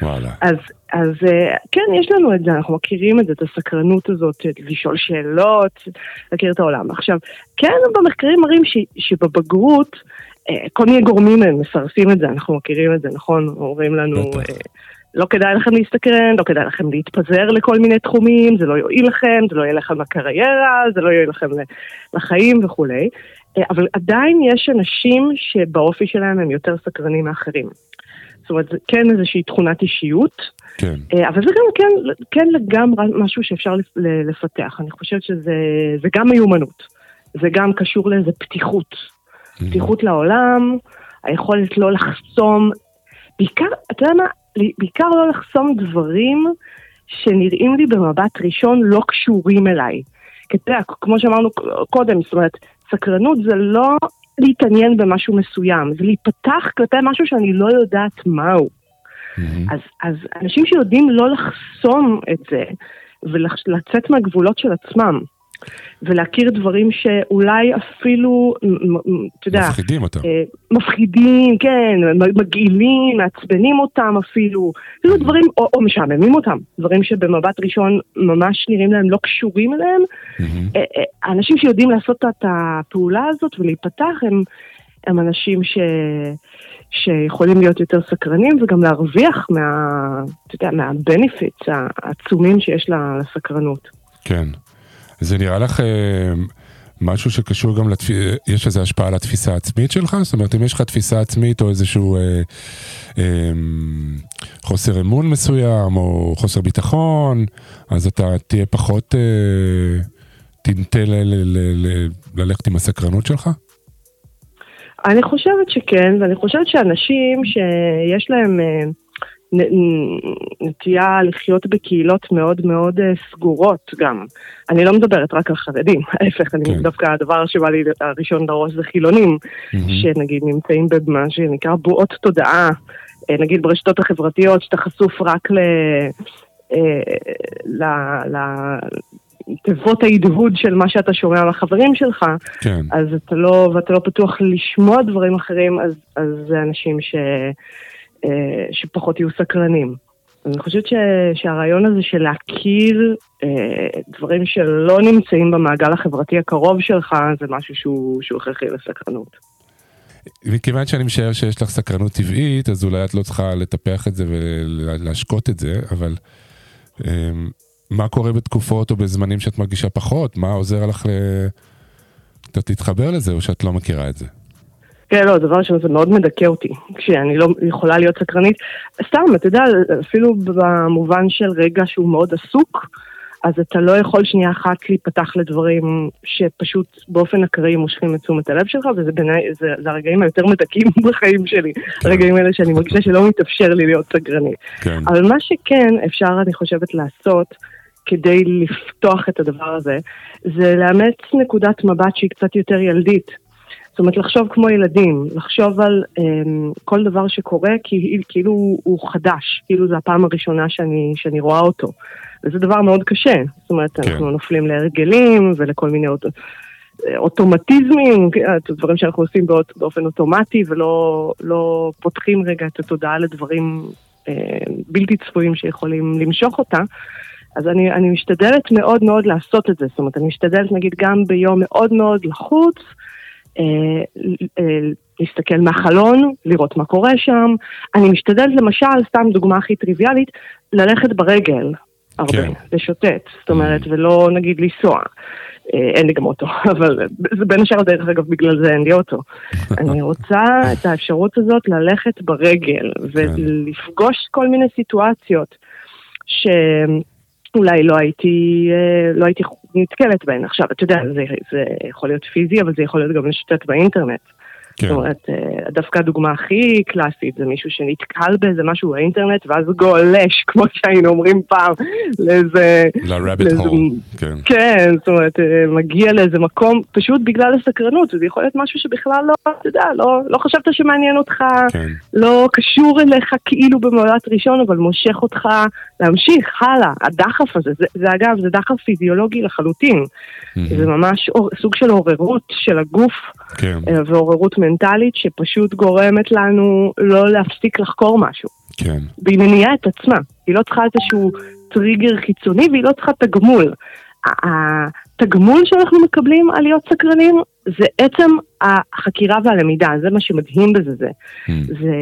וואלה. אז, אז אה, כן, יש לנו את זה, אנחנו מכירים את זה, את הסקרנות הזאת, לשאול שאלות, להכיר את העולם. עכשיו, כן, במחקרים מראים ש, שבבגרות, אה, כל מיני גורמים הם מסרסים את זה, אנחנו מכירים את זה, נכון? אומרים לנו, בטח. אה, לא כדאי לכם להסתקרן, לא כדאי לכם להתפזר לכל מיני תחומים, זה לא יועיל לכם, זה לא יהיה לכם לקריירה, זה לא יהיה לכם לחיים וכולי. אה, אבל עדיין יש אנשים שבאופי שלהם הם יותר סקרנים מאחרים. זאת אומרת, זה כן איזושהי תכונת אישיות, כן. אה, אבל זה גם כן, כן לגמרי משהו שאפשר לפתח. אני חושבת שזה זה גם מיומנות. זה גם קשור לאיזה פתיחות. פתיחות לעולם, היכולת לא לחסום, בעיקר, אתה יודע מה, בעיקר לא לחסום דברים שנראים לי במבט ראשון לא קשורים אליי. כי אתה יודע, כמו שאמרנו קודם, זאת אומרת, סקרנות זה לא להתעניין במשהו מסוים, זה להיפתח כלפי משהו שאני לא יודעת מהו. אז, אז אנשים שיודעים לא לחסום את זה ולצאת מהגבולות של עצמם ולהכיר דברים שאולי אפילו, אתה יודע, מפחידים אותם. אה, מפחידים, כן, מגעילים, מעצבנים אותם אפילו, אפילו דברים, או, או משעממים אותם, דברים שבמבט ראשון ממש נראים להם לא קשורים אליהם. מהמם. אה, אה, האנשים שיודעים לעשות את הפעולה הזאת ולהיפתח הם, הם אנשים ש, שיכולים להיות יותר סקרנים וגם להרוויח מה, אתה יודע, מה-benefits העצומים שיש לסקרנות. כן. זה נראה לך אה, משהו שקשור גם לתפיסה, יש איזו השפעה על התפיסה העצמית שלך? זאת אומרת, אם יש לך תפיסה עצמית או איזשהו אה, אה, חוסר אמון מסוים או חוסר ביטחון, אז אתה תהיה פחות, אה, תנטה ל- ל- ל- ל- ללכת עם הסקרנות שלך? אני חושבת שכן, ואני חושבת שאנשים שיש להם אה, נטייה לחיות בקהילות מאוד מאוד אה, סגורות גם. אני לא מדברת רק על חרדים, ההפך, אני כן. דווקא הדבר שבא לי הראשון לראש זה חילונים. שנגיד נמצאים במה שנקרא בועות תודעה, אה, נגיד ברשתות החברתיות, שאתה חשוף רק ל... אה, ל... ל... תיבות ההדהוד של מה שאתה שומע מהחברים שלך, כן. אז אתה לא, ואתה לא פתוח לשמוע דברים אחרים, אז, אז זה אנשים ש, שפחות יהיו סקרנים. אני חושבת ש, שהרעיון הזה של להכיר אה, דברים שלא נמצאים במעגל החברתי הקרוב שלך, זה משהו שהוא, שהוא הכרחי לסקרנות. מכיוון שאני משער שיש לך סקרנות טבעית, אז אולי את לא צריכה לטפח את זה ולהשקות את זה, אבל אמ, מה קורה בתקופות או בזמנים שאת מרגישה פחות? מה עוזר לך ל... להתחבר לזה, או שאת לא מכירה את זה? כן, לא, דבר ראשון, זה מאוד מדכא אותי, כשאני לא יכולה להיות סקרנית. סתם, אתה יודע, אפילו במובן של רגע שהוא מאוד עסוק, אז אתה לא יכול שנייה אחת להיפתח לדברים שפשוט באופן אקראי מושכים את תשומת הלב שלך, וזה בעיניי, זה, זה הרגעים היותר מדכאים בחיים שלי. הרגעים האלה שאני מרגישה שלא מתאפשר לי להיות סקרנית. כן. אבל מה שכן אפשר, אני חושבת, לעשות כדי לפתוח את הדבר הזה, זה לאמץ נקודת מבט שהיא קצת יותר ילדית. זאת אומרת, לחשוב כמו ילדים, לחשוב על um, כל דבר שקורה כי, כאילו הוא, חדש, כאילו זו הפעם הראשונה שאני, שאני רואה אותו. וזה דבר מאוד קשה, זאת אומרת, כן. אנחנו נופלים להרגלים ולכל מיני אוט... אוטומטיזמים, דברים שאנחנו עושים באות, באופן אוטומטי ולא לא פותחים רגע את התודעה לדברים אה, בלתי צפויים שיכולים למשוך אותה. אז אני, אני משתדלת מאוד מאוד לעשות את זה, זאת אומרת, אני משתדלת נגיד גם ביום מאוד מאוד לחוץ, להסתכל מהחלון, לראות מה קורה שם. אני משתדלת למשל, סתם דוגמה הכי טריוויאלית, ללכת ברגל הרבה, כן. לשוטט, זאת אומרת, ולא נגיד לנסוע. אה, אין לי גם אוטו, אבל זה בין השאר דרך אגב, בגלל זה אין לי אוטו. אני רוצה את האפשרות הזאת ללכת ברגל ולפגוש כל מיני סיטואציות שאולי לא הייתי, אה, לא הייתי נתקלת בהן. עכשיו, אתה יודע, זה, זה יכול להיות פיזי, אבל זה יכול להיות גם לשוטט באינטרנט. כן. זאת אומרת, אה, דווקא הדוגמה הכי קלאסית זה מישהו שנתקל באיזה משהו באינטרנט ואז גולש, כמו שהיינו אומרים פעם, לאיזה... ל-rabbit לאיזה- hole, כן. כן, זאת אומרת, אה, מגיע לאיזה מקום פשוט בגלל הסקרנות, וזה יכול להיות משהו שבכלל לא, אתה יודע, לא, לא חשבת שמעניין אותך, כן. לא קשור אליך כאילו במבט ראשון, אבל מושך אותך להמשיך הלאה. הדחף הזה, זה, זה אגב, זה דחף פיזיולוגי לחלוטין. זה ממש אור, סוג של עוררות של הגוף כן. אה, ועוררות מנטלית שפשוט גורמת לנו לא להפסיק לחקור משהו. כן. והיא מניעה את עצמה. היא לא צריכה איזשהו טריגר חיצוני והיא לא צריכה תגמול. התגמול שאנחנו מקבלים על להיות סקרנים זה עצם החקירה והלמידה, זה מה שמדהים בזה. זה, Mm. זה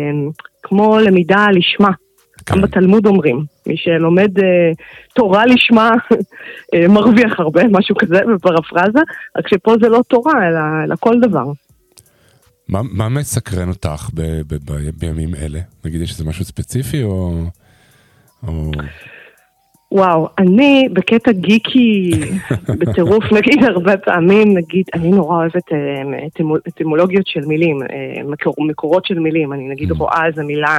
כמו למידה לשמה. כן. גם בתלמוד אומרים, מי שלומד אה, תורה לשמה אה, מרוויח הרבה, משהו כזה בפרפרזה, רק שפה זה לא תורה, אלא, אלא כל דבר. מה, מה מסקרן אותך ב, ב, ב, בימים אלה? נגיד יש איזה משהו ספציפי או... או... וואו, אני בקטע גיקי בטירוף, נגיד הרבה פעמים, נגיד, אני נורא אוהבת אה, אטימו- אטימולוגיות של מילים, אה, מקור, מקורות של מילים, אני נגיד Mm. רואה איזה מילה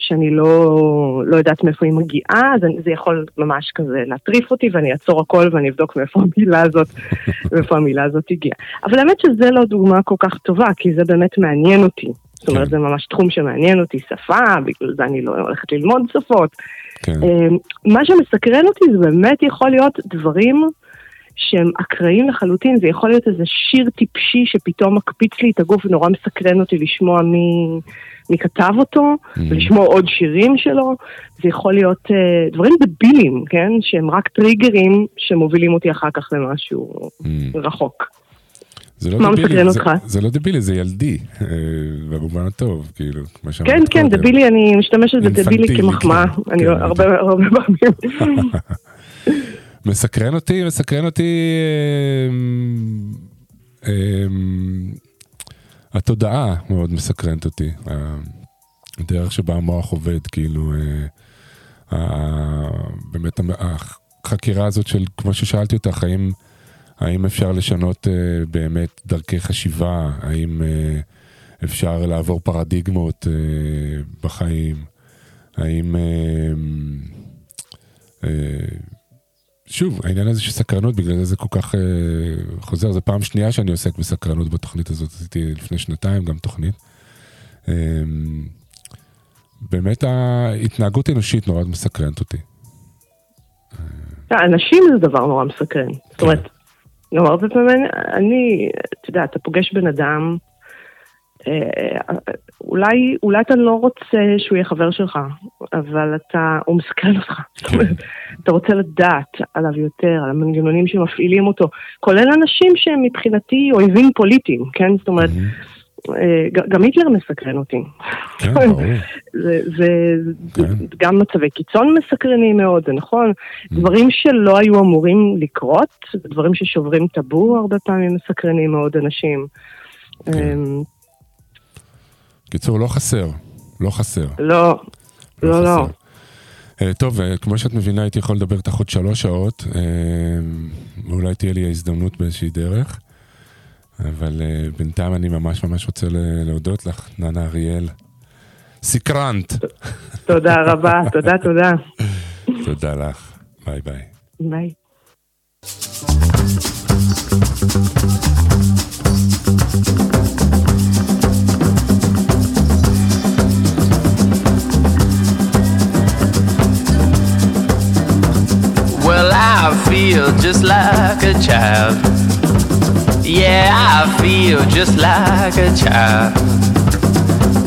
שאני לא, לא יודעת מאיפה היא מגיעה, אז אני- זה יכול ממש כזה להטריף אותי ואני אעצור הכל ואני אבדוק מאיפה המילה הזאת, מאיפה המילה הזאת הגיעה. אבל האמת שזה לא דוגמה כל כך טובה, כי זה באמת מעניין אותי. זאת אומרת, כן. זה ממש תחום שמעניין אותי, שפה, בגלל זה אני לא הולכת ללמוד שפות. כן. אמ, מה שמסקרן אותי זה באמת יכול להיות דברים שהם אקראיים לחלוטין, זה יכול להיות איזה שיר טיפשי שפתאום מקפיץ לי את הגוף ונורא מסקרן אותי לשמוע מי, מי כתב אותו, ולשמוע עוד שירים שלו, זה יכול להיות אה, דברים דבילים, כן? שהם רק טריגרים שמובילים אותי אחר כך למשהו רחוק. זה לא מה דבילי, מסקרן זה- אותך? זה לא דבילי, זה ילדי, אה, במובן הטוב, כאילו, כמו שאמרת כן, כן. דבילי, אני משתמשת בדבילי כמחמאה, כן, אני כן, הרבה הרבה פעמים. מסקרן אותי, מסקרן אותי אמ, אמ, התודעה מאוד מסקרנת אותי. הדרך שבה המוח עובד, כאילו, אה, באמת החקירה הזאת של, כמו ששאלתי אותך, האם, האם אפשר לשנות אה, באמת דרכי חשיבה, האם אה, אפשר לעבור פרדיגמות אה, בחיים, האם... אה, אה, שוב, העניין הזה של סקרנות, בגלל זה זה כל כך אה, חוזר, זו פעם שנייה שאני עוסק בסקרנות בתוכנית הזאת, עשיתי לפני שנתיים גם תוכנית. אה, באמת ההתנהגות האנושית נורא מסקרנת אותי. אנשים זה דבר נורא מסקרן. זאת אומרת, הרבה פעמים אני, אתה יודע, אתה פוגש בן אדם, אה, אולי, אולי אתה לא רוצה שהוא יהיה חבר שלך, אבל אתה, הוא מסקרן אותך. אומרת, אתה רוצה לדעת עליו יותר, על המנגנונים שמפעילים אותו, כולל אנשים שהם מבחינתי אויבים פוליטיים, כן? זאת אומרת, אה, גם היטלר מסקרן אותי. כן, ברור. כן. גם מצבי קיצון מסקרנים מאוד, זה נכון. דברים שלא היו אמורים לקרות, דברים ששוברים טאבו הרבה פעמים מסקרנים מאוד אנשים. קיצור, לא חסר, לא חסר. לא, לא, לא. חסר. אה, טוב, אה, כמו שאת מבינה, הייתי יכול לדבר איתך עוד שלוש שעות, אה, ואולי תהיה לי ההזדמנות באיזושהי דרך, אבל אה, בינתיים אני ממש ממש רוצה להודות לך, ננה אריאל. סקרנט. תודה רבה, תודה, תודה. תודה לך, ביי ביי. ביי. I feel just like a child. Yeah, I feel just like a child.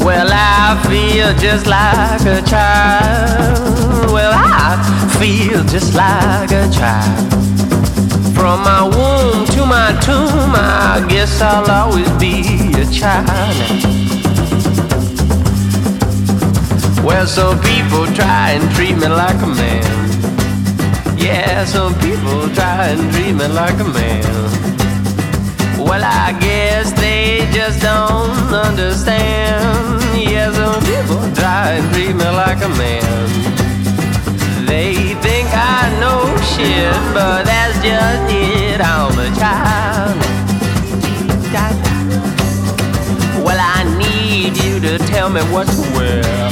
Well, I feel just like a child. Well, I feel just like a child. From my womb to my tomb, I guess I'll always be a child. Well, some people try and treat me like a man. Yeah, some people try and treat me like a man. Well, I guess they just don't understand. Yeah, some people try and treat me like a man. They think I know shit, but that's just it. I'm a child. Well, I need you to tell me what to wear.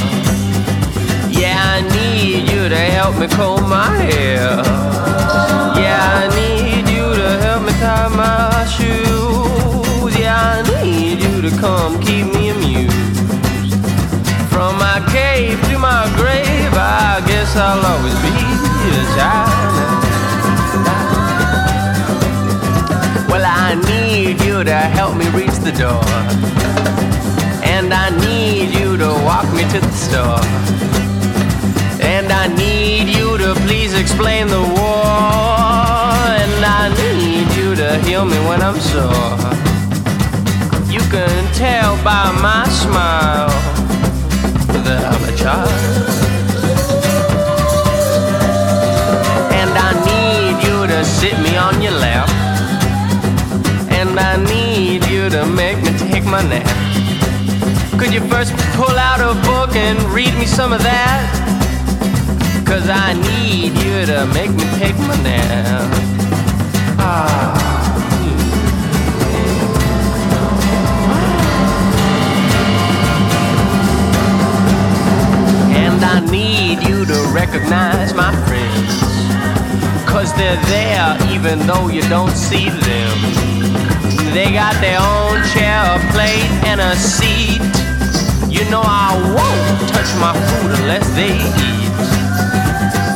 Need you to help me comb my hair. Yeah, I need you to help me tie my shoes. Yeah, I need you to come keep me amused. From my cave to my grave, I guess I'll always be a child. Well, I need you to help me reach the door. And I need you to walk me to the store. I need you to please explain the war. And I need you to heal me when I'm sore. You can tell by my smile that I'm a child. And I need you to sit me on your lap. And I need you to make me take my nap. Could you first pull out a book and read me some of that? Cause I need you to make me take my nap. Ah. I need you to recognize my friends. Cause they're there even though you don't see them. They got their own chair, a plate, and a seat. You know I won't touch my food unless they eat.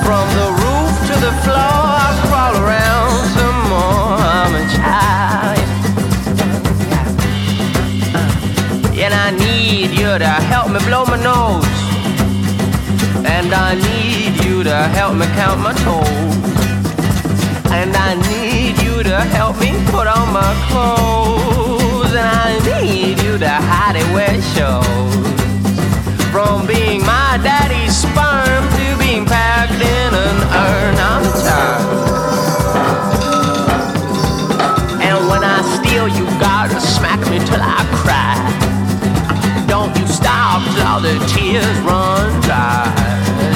From the roof to the floor, I crawl around some more. I'm a child. Uh, and I need you to help me blow my nose. And I need you to help me count my toes. And I need you to help me put on my clothes. And I need you to hide it where it shows. From being my daddy's sperm in an urn, I'm. And when I steal, you gotta smack me till I cry. Don't you the tears run dry.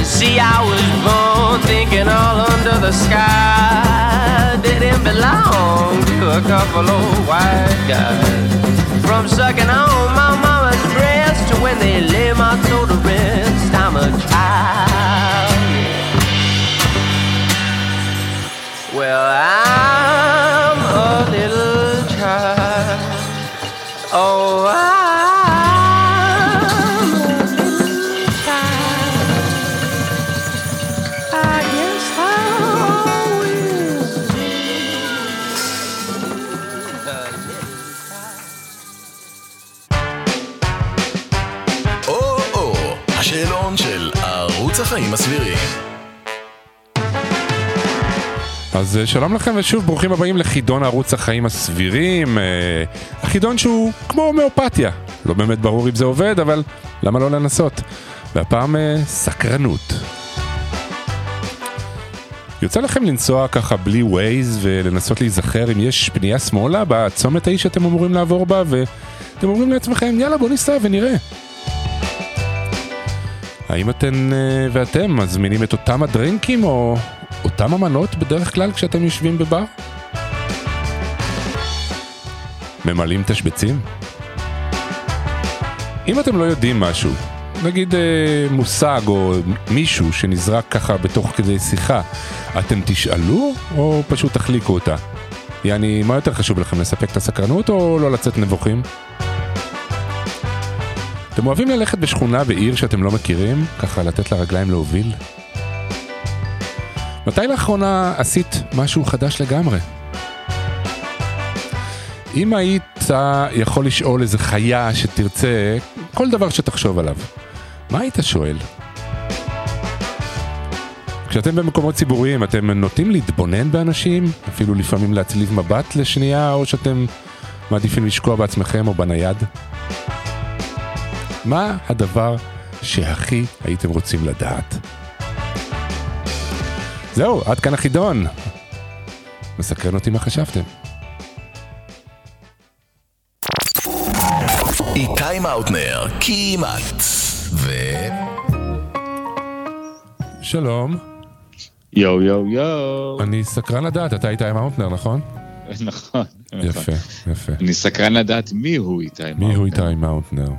See, I was born thinking all under the sky didn't belong to a couple of white guys. From sucking on my mama's breast to when they lay my soul to rest, I'm a child. Well, I שלום לכם ושוב ברוכים הבאים לחידון ערוץ החיים הסבירים. אה, החידון שהוא כמו הומאופתיה. לא באמת ברור אם זה עובד, אבל למה לא לנסות? והפעם אה, סקרנות. יוצא לכם לנסוע ככה בלי ווייז ולנסות להיזכר אם יש פנייה שמאלה בצומת ההיא שאתם אמורים לעבור בה ואתם אומרים לעצמכם יאללה בוא ניסע ונראה. האם אתן אה, ואתם מזמינים את אותם הדרינקים או אותם המנות בדרך כלל כשאתם יושבים בבר? ממלאים תשבצים? אם אתם לא יודעים משהו, נגיד אה, מושג או מישהו שנזרק ככה בתוך כדי שיחה, אתם תשאלו או פשוט תחליקו אותה? יעני, מה יותר חשוב לכם, לספק את הסקרנות או לא לצאת נבוכים? אתם אוהבים ללכת בשכונה בעיר שאתם לא מכירים, ככה לתת לרגליים להוביל? מתי לאחרונה עשית משהו חדש לגמרי? אם היית יכול לשאול איזה חיה שתרצה, כל דבר שתחשוב עליו, מה היית שואל? כשאתם במקומות ציבוריים, אתם נוטים להתבונן באנשים? אפילו לפעמים להצליב מבט לשנייה, או שאתם מעדיפים לשקוע בעצמכם או בנייד? מה הדבר שהכי הייתם רוצים לדעת? זהו, עד כאן החידון. מסקרן אותי מה חשבתם. איתי מאוטנר, כמעט. ו... שלום, יואו יואו יואו. אני סקרן לדעת, אתה איתי מאוטנר, נכון? נכון. יפה, יפה. אני סקרן לדעת מי הוא איתי מי הוא מאוטנר. איתי מאוטנר?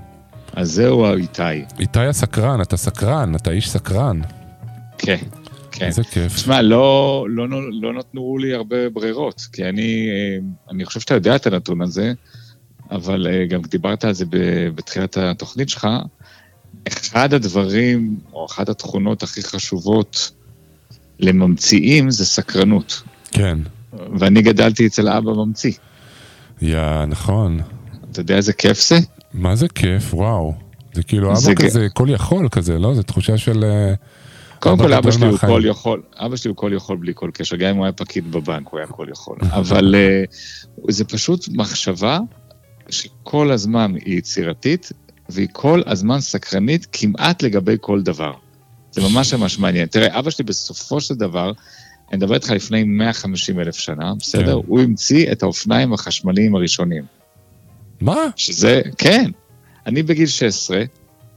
אז זהו האיתי. איתי הסקרן, אתה סקרן, אתה איש סקרן. כן, כן. איזה כיף. תשמע, לא, לא, לא נתנו לי הרבה ברירות, כי אני, אה, אני חושב שאתה יודע את הנתון הזה, אבל אה, גם דיברת על זה בתחילת התוכנית שלך. אחד הדברים, או אחת התכונות הכי חשובות לממציאים זה סקרנות. כן. ואני גדלתי אצל אבא ממציא. יא, נכון. אתה יודע איזה כיף זה? מה זה כיף, וואו. זה כאילו זה אבא כ- כזה כל יכול כזה, לא? זו תחושה של... אה, קודם כל, אבא שלי הוא. כל יכול, אבא שלי הוא כל יכול בלי כל קשר, גם אם הוא היה פקיד בבנק, הוא היה כל יכול. אבל אה, זה פשוט מחשבה שכל הזמן היא יצירתית, והיא כל הזמן סקרנית כמעט לגבי כל דבר. זה ממש ממש מעניין. תראה, אבא שלי בסופו של דבר, אני מדבר איתך לפני 150 אלף שנה, בסדר? כן. הוא המציא את האופניים החשמליים הראשונים. מה? שזה, כן. אני בגיל 16,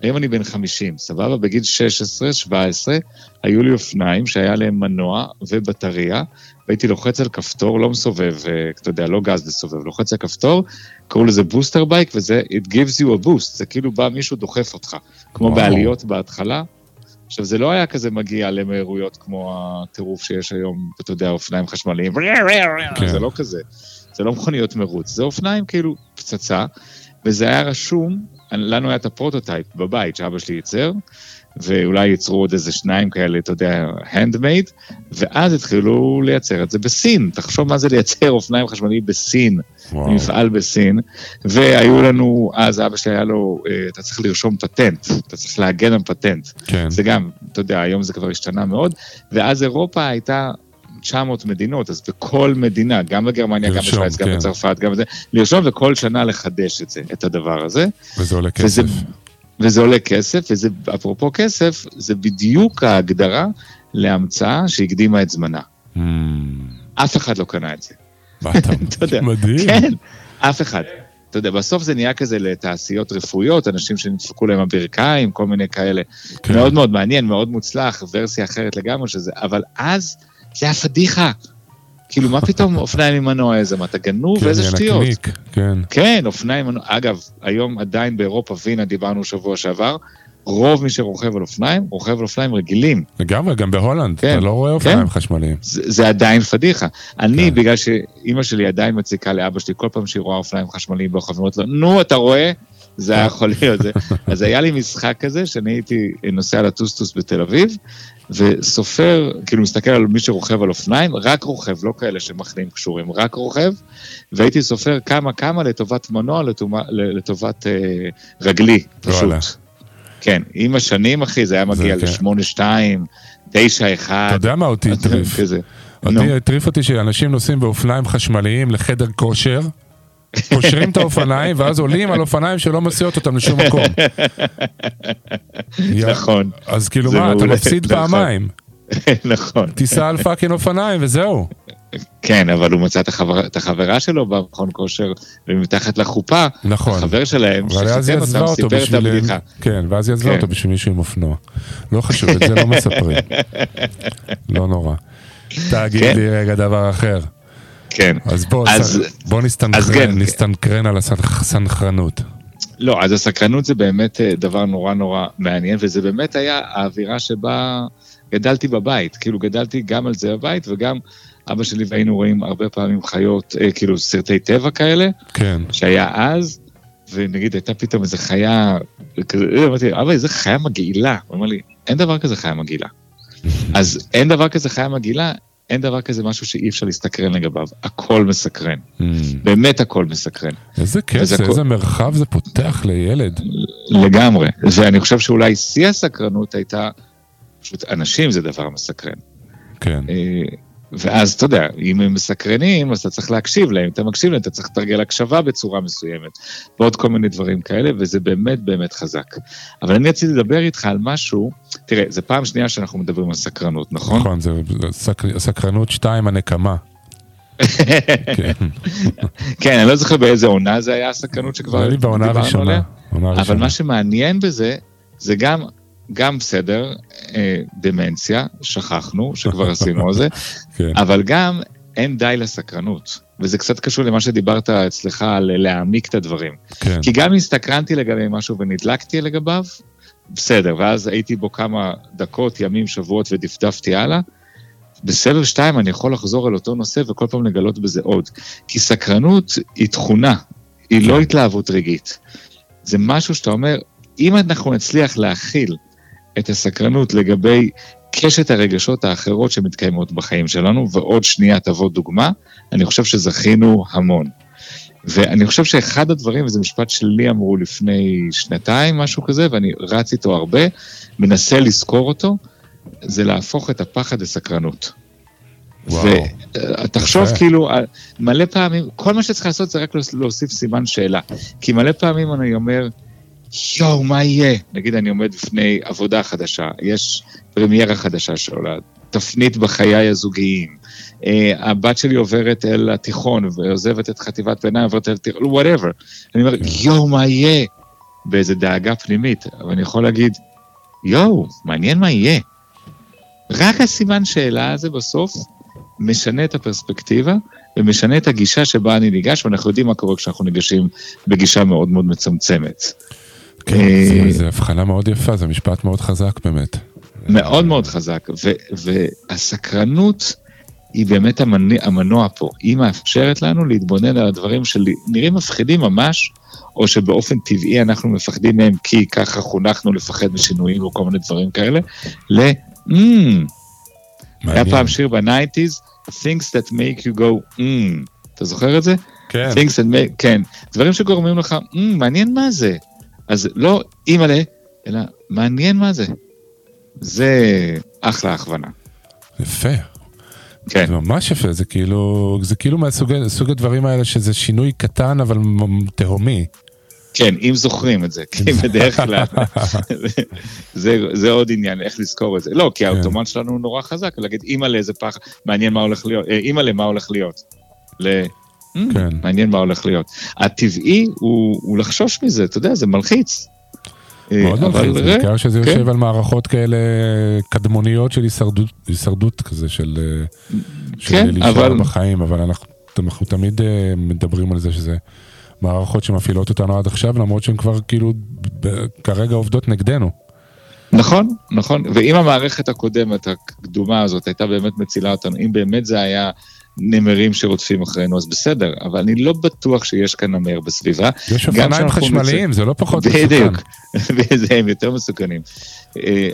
היום אני בן 50, סבבה? בגיל 16, 17, היו לי אופניים שהיה להם מנוע ובטריה, והייתי לוחץ על כפתור, לא מסובב, אה, אתה יודע, לא גז מסובב, לוחץ על כפתור, קראו לזה בוסטר בייק, וזה, it gives you a boost, זה כאילו בא מישהו דוחף אותך, כמו וואו. בעליות בהתחלה, עכשיו, זה לא היה כזה מגיע למהירויות כמו הטירוף שיש היום, אתה יודע, אופניים חשמליים, כן. זה לא כזה. זה לא מכוניות מרוץ, זה אופניים כאילו פצצה, וזה היה רשום, לנו היה את ה prototype בבית שאבא שלי ייצר, ואולי ייצרו עוד איזה שניים כאלה, אתה יודע, handmade, ואז התחילו לייצר את זה בסין. תחשוב מה זה לייצר אופניים חשמליים בסין, וואו. מפעל בסין, והיו לנו, אז אבא שלי היה לו, אה, אתה צריך לרשום פטנט, אתה צריך להגן על פטנט. כן. זה גם, אתה יודע, היום זה כבר השתנה מאוד, ואז אירופה הייתה 900 מדינות, אז בכל מדינה, גם בגרמניה, גם בשוויץ, גם כן. בצרפת, גם בזה, לרשום וכל שנה לחדש את זה, את הדבר הזה. וזה עולה וזה, כסף. וזה עולה כסף, וזה, אפרופו כסף, זה בדיוק ההגדרה להמצאה שהקדימה את זמנה. Hmm, אף אחד לא קנה את זה. אתה... יודע. מדהים. כן, אף אחד. אתה יודע, בסוף זה נהיה כזה לתעשיות רפואיות, אנשים שנדפקו להם הברכיים, כל מיני כאלה. כן. מאוד מאוד מעניין, מאוד מוצלח, ורסיה אחרת לגמרי של זה, אבל אז זה היה פדיחה. כאילו, מה פתאום אופניים עם מנוע איזה, מה, אתה גנוב? כן, איזה שטויות. כן. כן, אופניים, מנוע- אגב, היום עדיין באירופה, וינה, דיברנו שבוע שעבר, רוב מי שרוכב על אופניים, רוכב על אופניים רגילים. לגמרי, גם בהולנד, כן, אתה לא רואה אופניים כן. חשמליים. זה, זה עדיין פדיחה. אני, כן. בגלל שאימא שלי עדיין מציקה לאבא שלי, כל פעם שהיא רואה אופניים חשמליים ברחוב, היא אומרת לו, נו, אתה רואה? זה היה יכול להיות זה. אז היה לי משחק כזה, שאני הייתי נוסע לטוסטוס בתל אביב, וסופר, כאילו מסתכל על מי שרוכב על אופניים, רק רוכב, לא כאלה שמחנים קשורים, רק רוכב, והייתי סופר כמה כמה לטובת מנוע, לטומה- לטובת אה, רגלי. פשוט. כן, עם השנים, אחי, זה היה מגיע כן. ל-8-2, 9-1. אתה יודע מה אותי הטריף? אותי הטריף אותי שאנשים נוסעים באופניים חשמליים לחדר כושר, קושרים את האופניים, ואז עולים על אופניים שלא מסיעות אותם לשום מקום. נכון. אז כאילו מה, אתה מפסיד נכון. פעמיים. נכון. תיסע על fucking אופניים וזהו. כן, אבל הוא מצא את החבר- את החברה שלו במכון כושר, ומתחת לחופה, נכון. החבר שלהם, שחיתן אותם, אותו סיפר את. הבדיחה. כן, ואז היא עזבה כן. אותו בשביל מישהו עם אופנוע. לא חשוב, את זה לא מספרים. לא נורא. תגיד כן. לי רגע דבר אחר. כן. אז בוא, אז- ס- בוא אז נסתנכרן, כן. נסתנכרן על הסנכרנות. לא, אז הסקרנות זה באמת אה, דבר נורא נורא מעניין, וזה באמת היה האווירה שבה גדלתי בבית. כאילו, גדלתי גם על זה בבית, וגם אבא שלי והיינו רואים הרבה פעמים חיות, אה, כאילו סרטי טבע כאלה, כן. שהיה אז, ונגיד הייתה פתאום איזה חיה, כזה, אה, אמרתי, אבא, איזה חיה מגעילה. הוא אומר לי, אין דבר כזה חיה מגעילה. אז אין דבר כזה חיה מגעילה, אין דבר כזה משהו שאי אפשר להסתקרן לגביו. הכל מסקרן. Mm. באמת הכל מסקרן. איזה כיף זה, הכל- איזה מרחב זה פותח לילד. לגמרי. ואני חושב שאולי שיא הסקרנות הייתה, פשוט אנשים זה דבר מסקרן. כן. אה, ואז אתה יודע, אם הם מסקרנים, אז אתה צריך להקשיב להם, אתה מקשיב להם, אתה צריך לתרגל הקשבה בצורה מסוימת, ועוד כל מיני דברים כאלה, וזה באמת באמת חזק. אבל אני רציתי לדבר איתך על משהו, תראה, זו פעם שנייה שאנחנו מדברים על סקרנות, נכון? נכון, זה סק- סקרנות שתיים הנקמה. כן. אני לא זוכר באיזה עונה זה היה הסקרנות שכבר זה לי בעונה הראשונה. אבל. מה שמעניין בזה, זה גם, גם בסדר, אה, דמנציה, שכחנו, שכבר עשינו על זה, כן. אבל גם אין די לסקרנות. וזה קצת קשור למה שדיברת אצלך על להעמיק את הדברים. כן. כי גם אם הסתקרנתי לגבי משהו ונדלקתי לגביו, בסדר, ואז הייתי בו כמה דקות, ימים, שבועות ודפדפתי הלאה. בסבב שתיים אני יכול לחזור על אותו נושא וכל פעם לגלות בזה עוד. כי סקרנות היא תכונה, היא לא התלהבות רגעית. זה משהו שאתה אומר, אם אנחנו נצליח להכיל את הסקרנות לגבי קשת הרגשות האחרות שמתקיימות בחיים שלנו, ועוד שנייה תבוא דוגמה, אני חושב שזכינו המון. ואני חושב שאחד הדברים, וזה משפט שלי אמרו לפני שנתיים, משהו כזה, ואני רץ איתו הרבה, מנסה לזכור אותו, זה להפוך את הפחד לסקרנות. ותחשוב יפה. כאילו, אה, מלא פעמים, כל מה שצריך לעשות זה רק להוס- להוסיף סימן שאלה. כי מלא פעמים אני אומר, יואו, מה יהיה? נגיד אני עומד בפני עבודה חדשה, יש פרמיירה חדשה שעולה, תפנית בחיי הזוגיים, אה, הבת שלי עוברת אל התיכון ועוזבת את חטיבת ביניים, עוברת אל תיכון, whatever. אני אומר, יואו, מה יהיה? באיזה דאגה פנימית, אבל אני יכול להגיד, יואו, מעניין מה יהיה. רק הסימן שאלה הזה בסוף משנה את הפרספקטיבה ומשנה את הגישה שבה אני ניגש, ואנחנו יודעים מה קורה כשאנחנו ניגשים בגישה מאוד מאוד מצמצמת. כן, אה, זה- זה הבחנה מאוד יפה, זה משפט מאוד חזק באמת. מאוד מאוד חזק, ו- והסקרנות היא באמת המנוע, המנוע פה. היא מאפשרת לנו להתבונן על הדברים שנראים מפחידים ממש, או שבאופן טבעי אנחנו מפחדים מהם כי ככה חונכנו לפחד משינויים או כל מיני דברים כאלה, ל... Mm, היה פעם שיר בניינטיז, Things that make you go, mm. אתה זוכר את זה? כן. Things that make, כן. דברים שגורמים לך, mm, מעניין מה זה. אז לא אימא'לה, אלא מעניין מה זה. זה אחלה הכוונה. יפה. כן. זה ממש יפה, זה כאילו, זה כאילו מהסוג סוג הדברים האלה שזה שינוי קטן אבל תהומי. כן, אם זוכרים את זה, כי בדרך כלל, זה, זה עוד עניין, איך לזכור את זה. לא, כי האוטומט שלנו הוא נורא חזק, להגיד, אימא'לה איזה פח, מעניין מה הולך להיות, אה, אימא'לה מה הולך להיות. ל... כן. מעניין מה הולך להיות. הטבעי הוא, הוא לחשוש מזה, אתה יודע, זה מלחיץ. אה, מאוד מלחיץ, ראה, בעיקר שזה כן. יושב על מערכות כאלה קדמוניות של הישרדות, הישרדות כזה, של, אה, של כן, להישאר אבל- בחיים, אבל אנחנו, אנחנו תמיד אה, מדברים על זה שזה מערכות שמפעילות אותנו עד עכשיו, למרות שהן כבר כאילו כרגע עובדות נגדנו. נכון, נכון, ואם המערכת הקודמת, הקדומה הזאת, הייתה באמת מצילה אותנו, אם באמת זה היה נמרים שרודפים אחרינו, אז בסדר, אבל אני לא בטוח שיש כאן נמר בסביבה. יש אופניים חשמליים, מצ- זה לא פחות מסוכן. בדיוק, וזה הם יותר מסוכנים. אה,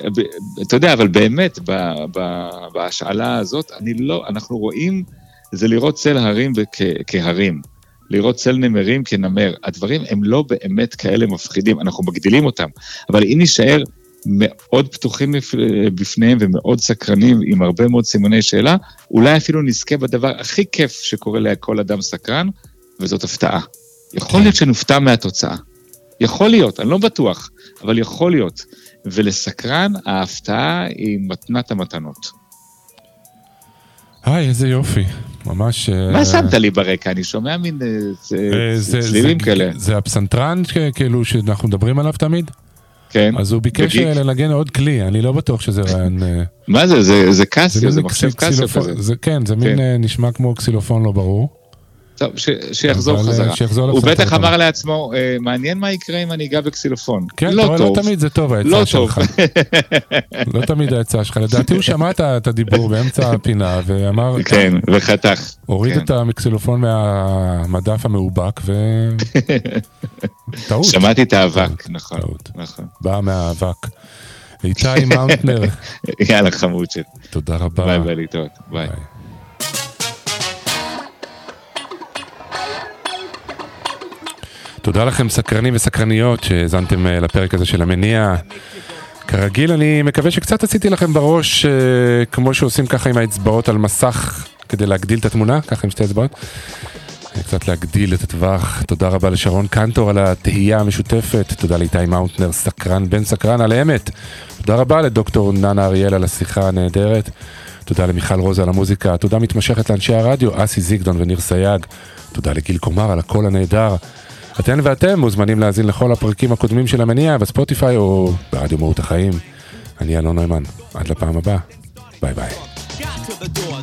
אתה יודע, אבל באמת, בהשאלה הזאת, אני לא, אנחנו רואים, זה לראות צל הרים כהרים. לראות צל נמרים כנמר. הדברים הם לא באמת כאלה מפחידים, אנחנו מגדילים אותם. אבל אם נישאר מאוד פתוחים בפ- בפניהם ומאוד סקרנים עם הרבה מאוד סימני שאלה, אולי אפילו נזכה בדבר הכי כיף שקורה לכל אדם סקרן, וזאת הפתעה. יכול להיות שנופתע מהתוצאה. יכול להיות, אני לא בטוח, אבל יכול להיות. ולסקרן, ההפתעה היא מתנת המתנות. היי, איזה יופי. ממש... אה, מה שמת לי ברקע? אני שומע מין אה, אה, צלילים כאלה. זה הפסנתרן כאילו שאנחנו מדברים עליו תמיד? כן. אז הוא ביקש בגיק. אה, לנגן עוד כלי, אני לא בטוח שזה רעיון... אה, מה זה? זה- זה קסיו, זה מין מחשב קסיו כזה. זה- כן, זה מין כן. אה, נשמע כמו קסילופון לא ברור. טוב, ש- שיחזור אבל, אה, חזרה. שיחזור הוא בטח. אמר לעצמו, אה, מעניין מה יקרה אם אני אגע בקסילופון. כן, לא לא טוב. תמיד זה טוב העצה לא. שלך. לא תמיד העצה שלך. לדעתי הוא שמע את הדיבור באמצע הפינה ואמר, כן, וחתך. הוריד כן. את הקסילופון מהמדף המאובק ו... טעות. שמעתי את האבק, נכון. נכון. בא מהאבק. איתי מאונטנר, יאללה, חמוד שלי. תודה רבה. ביי ביי להתראות. ביי. תודה לכם סקרנים וסקרניות שהאזנתם אה, לפרק הזה של המניע. כרגיל אני מקווה שקצת עשיתי לכם בראש אה, כמו שעושים ככה עם האצבעות על מסך כדי להגדיל את התמונה, ככה עם שתי אצבעות. קצת להגדיל את הטווח. תודה רבה לשרון קנטור על התהייה המשותפת. תודה לאיתי מאונטנר, סקרן בן סקרן על האמת. תודה רבה לדוקטור נענה אריאל על השיחה הנהדרת. תודה למיכל רוזה על המוזיקה. תודה מתמשכת לאנשי הרדיו, אסי זיגדון וניר סייג. תודה לגיל קומר על הקול הנהדר. אתן ואתם מוזמנים להאזין לכל הפרקים הקודמים של המניע בספוטיפיי או ברדיו מהות החיים. אני אלון נוימן, עד לפעם הבאה. ביי ביי.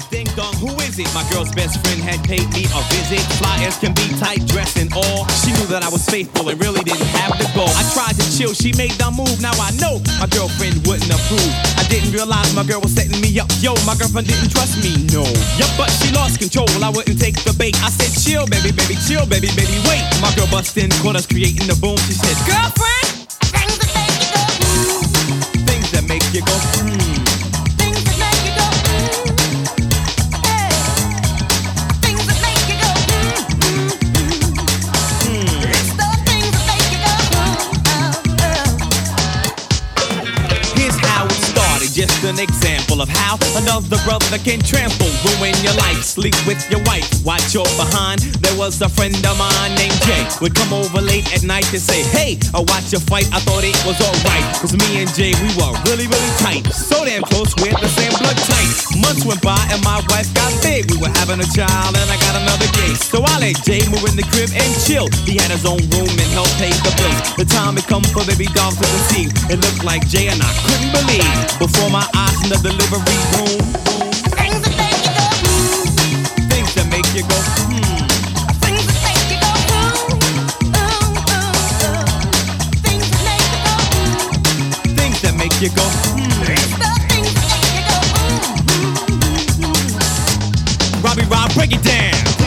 Ding dong, who is it? My girl's best friend had paid me a visit. Fly as can be, tight dress and all. She knew that I was faithful and really didn't have to go. I tried to chill, she made the move. Now I know my girlfriend wouldn't approve. I didn't realize my girl was setting me up. Yo, my girlfriend didn't trust me, no. Yup, but she lost control. I wouldn't take the bait. I said, chill, baby, baby, chill, baby, baby, wait. My girl bust in, us creating the boom. She said, girlfriend, things that make you go, hmm. Here's legs example of how another brother can trample, ruin your life, sleep with your wife, watch your behind. There was a friend of mine named Jay, would come over late at night to say, Hey, I watch your fight, I thought it was alright. Cause me and Jay, we were really, really tight. So damn close, we had the same blood type. Months went by and my wife got big. We were having a child and I got another gay. So I let Jay move in the crib and chill. He had his own room and helped pay the bills. The time had come for baby doll to conceive. It looked like Jay and I couldn't believe. Before my eyes in the Things that make you go, hmm. Things that make you go, hmm. Things that make you go, ooh, ooh, ooh. Things that make you go. Things that make you go, hmm. hmm. hmm, hmm Robbie Rob, break it down.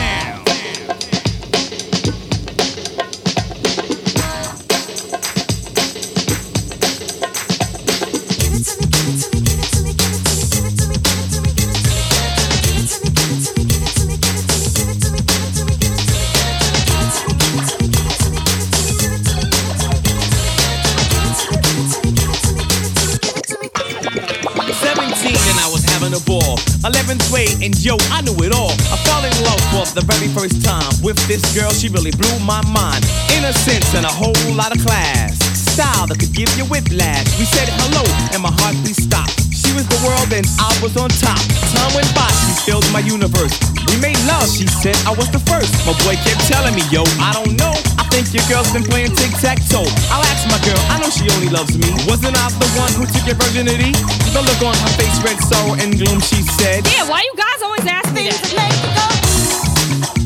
And yo, I knew it all. I fell in love for the very first time with this girl. She really blew my mind. Innocence and a whole lot of class. Style that could give you whiplash. We said hello and my heartbeat stopped. She was the world and I was on top. Time went by, she filled my universe. We made love, she said I was the first. My boy kept telling me, yo, I don't know. Think your girl's been playing tic tac toe. I'll ask my girl, I know she only loves me. Wasn't I the one who took your virginity? The look on her face, red sorrow and gloom, she said. Yeah, why you guys always ask me that? make you go?"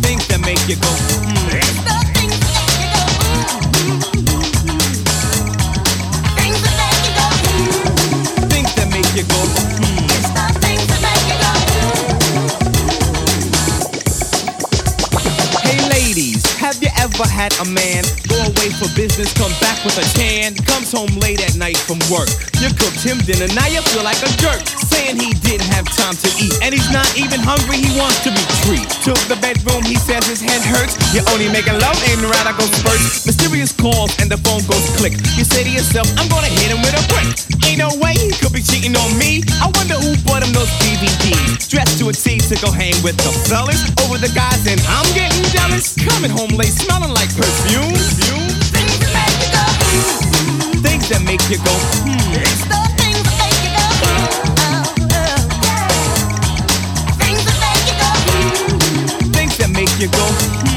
Things that make you go, mm. never had a man go away for business, come back with a tan, comes home late at night from work? You cooked him dinner, now you feel like a jerk, saying he didn't have time to eat, and he's not even hungry, he wants to be treated. To the bedroom, he says his head hurts. You're only making love, ain't right, I go spurts. Mysterious calls and the phone goes click. You say to yourself, I'm gonna hit him with a brick. Ain't no way he could be cheating on me. I wonder who bought him those DVDs. Dressed to a T to go hang with the fellas over the guys, and I'm getting jealous. Coming home late, smelling like perfume things that make you go, hmm. It's the things that make you go, hmm, oh. oh things that make you go, hmm. Things that make you go, hmm.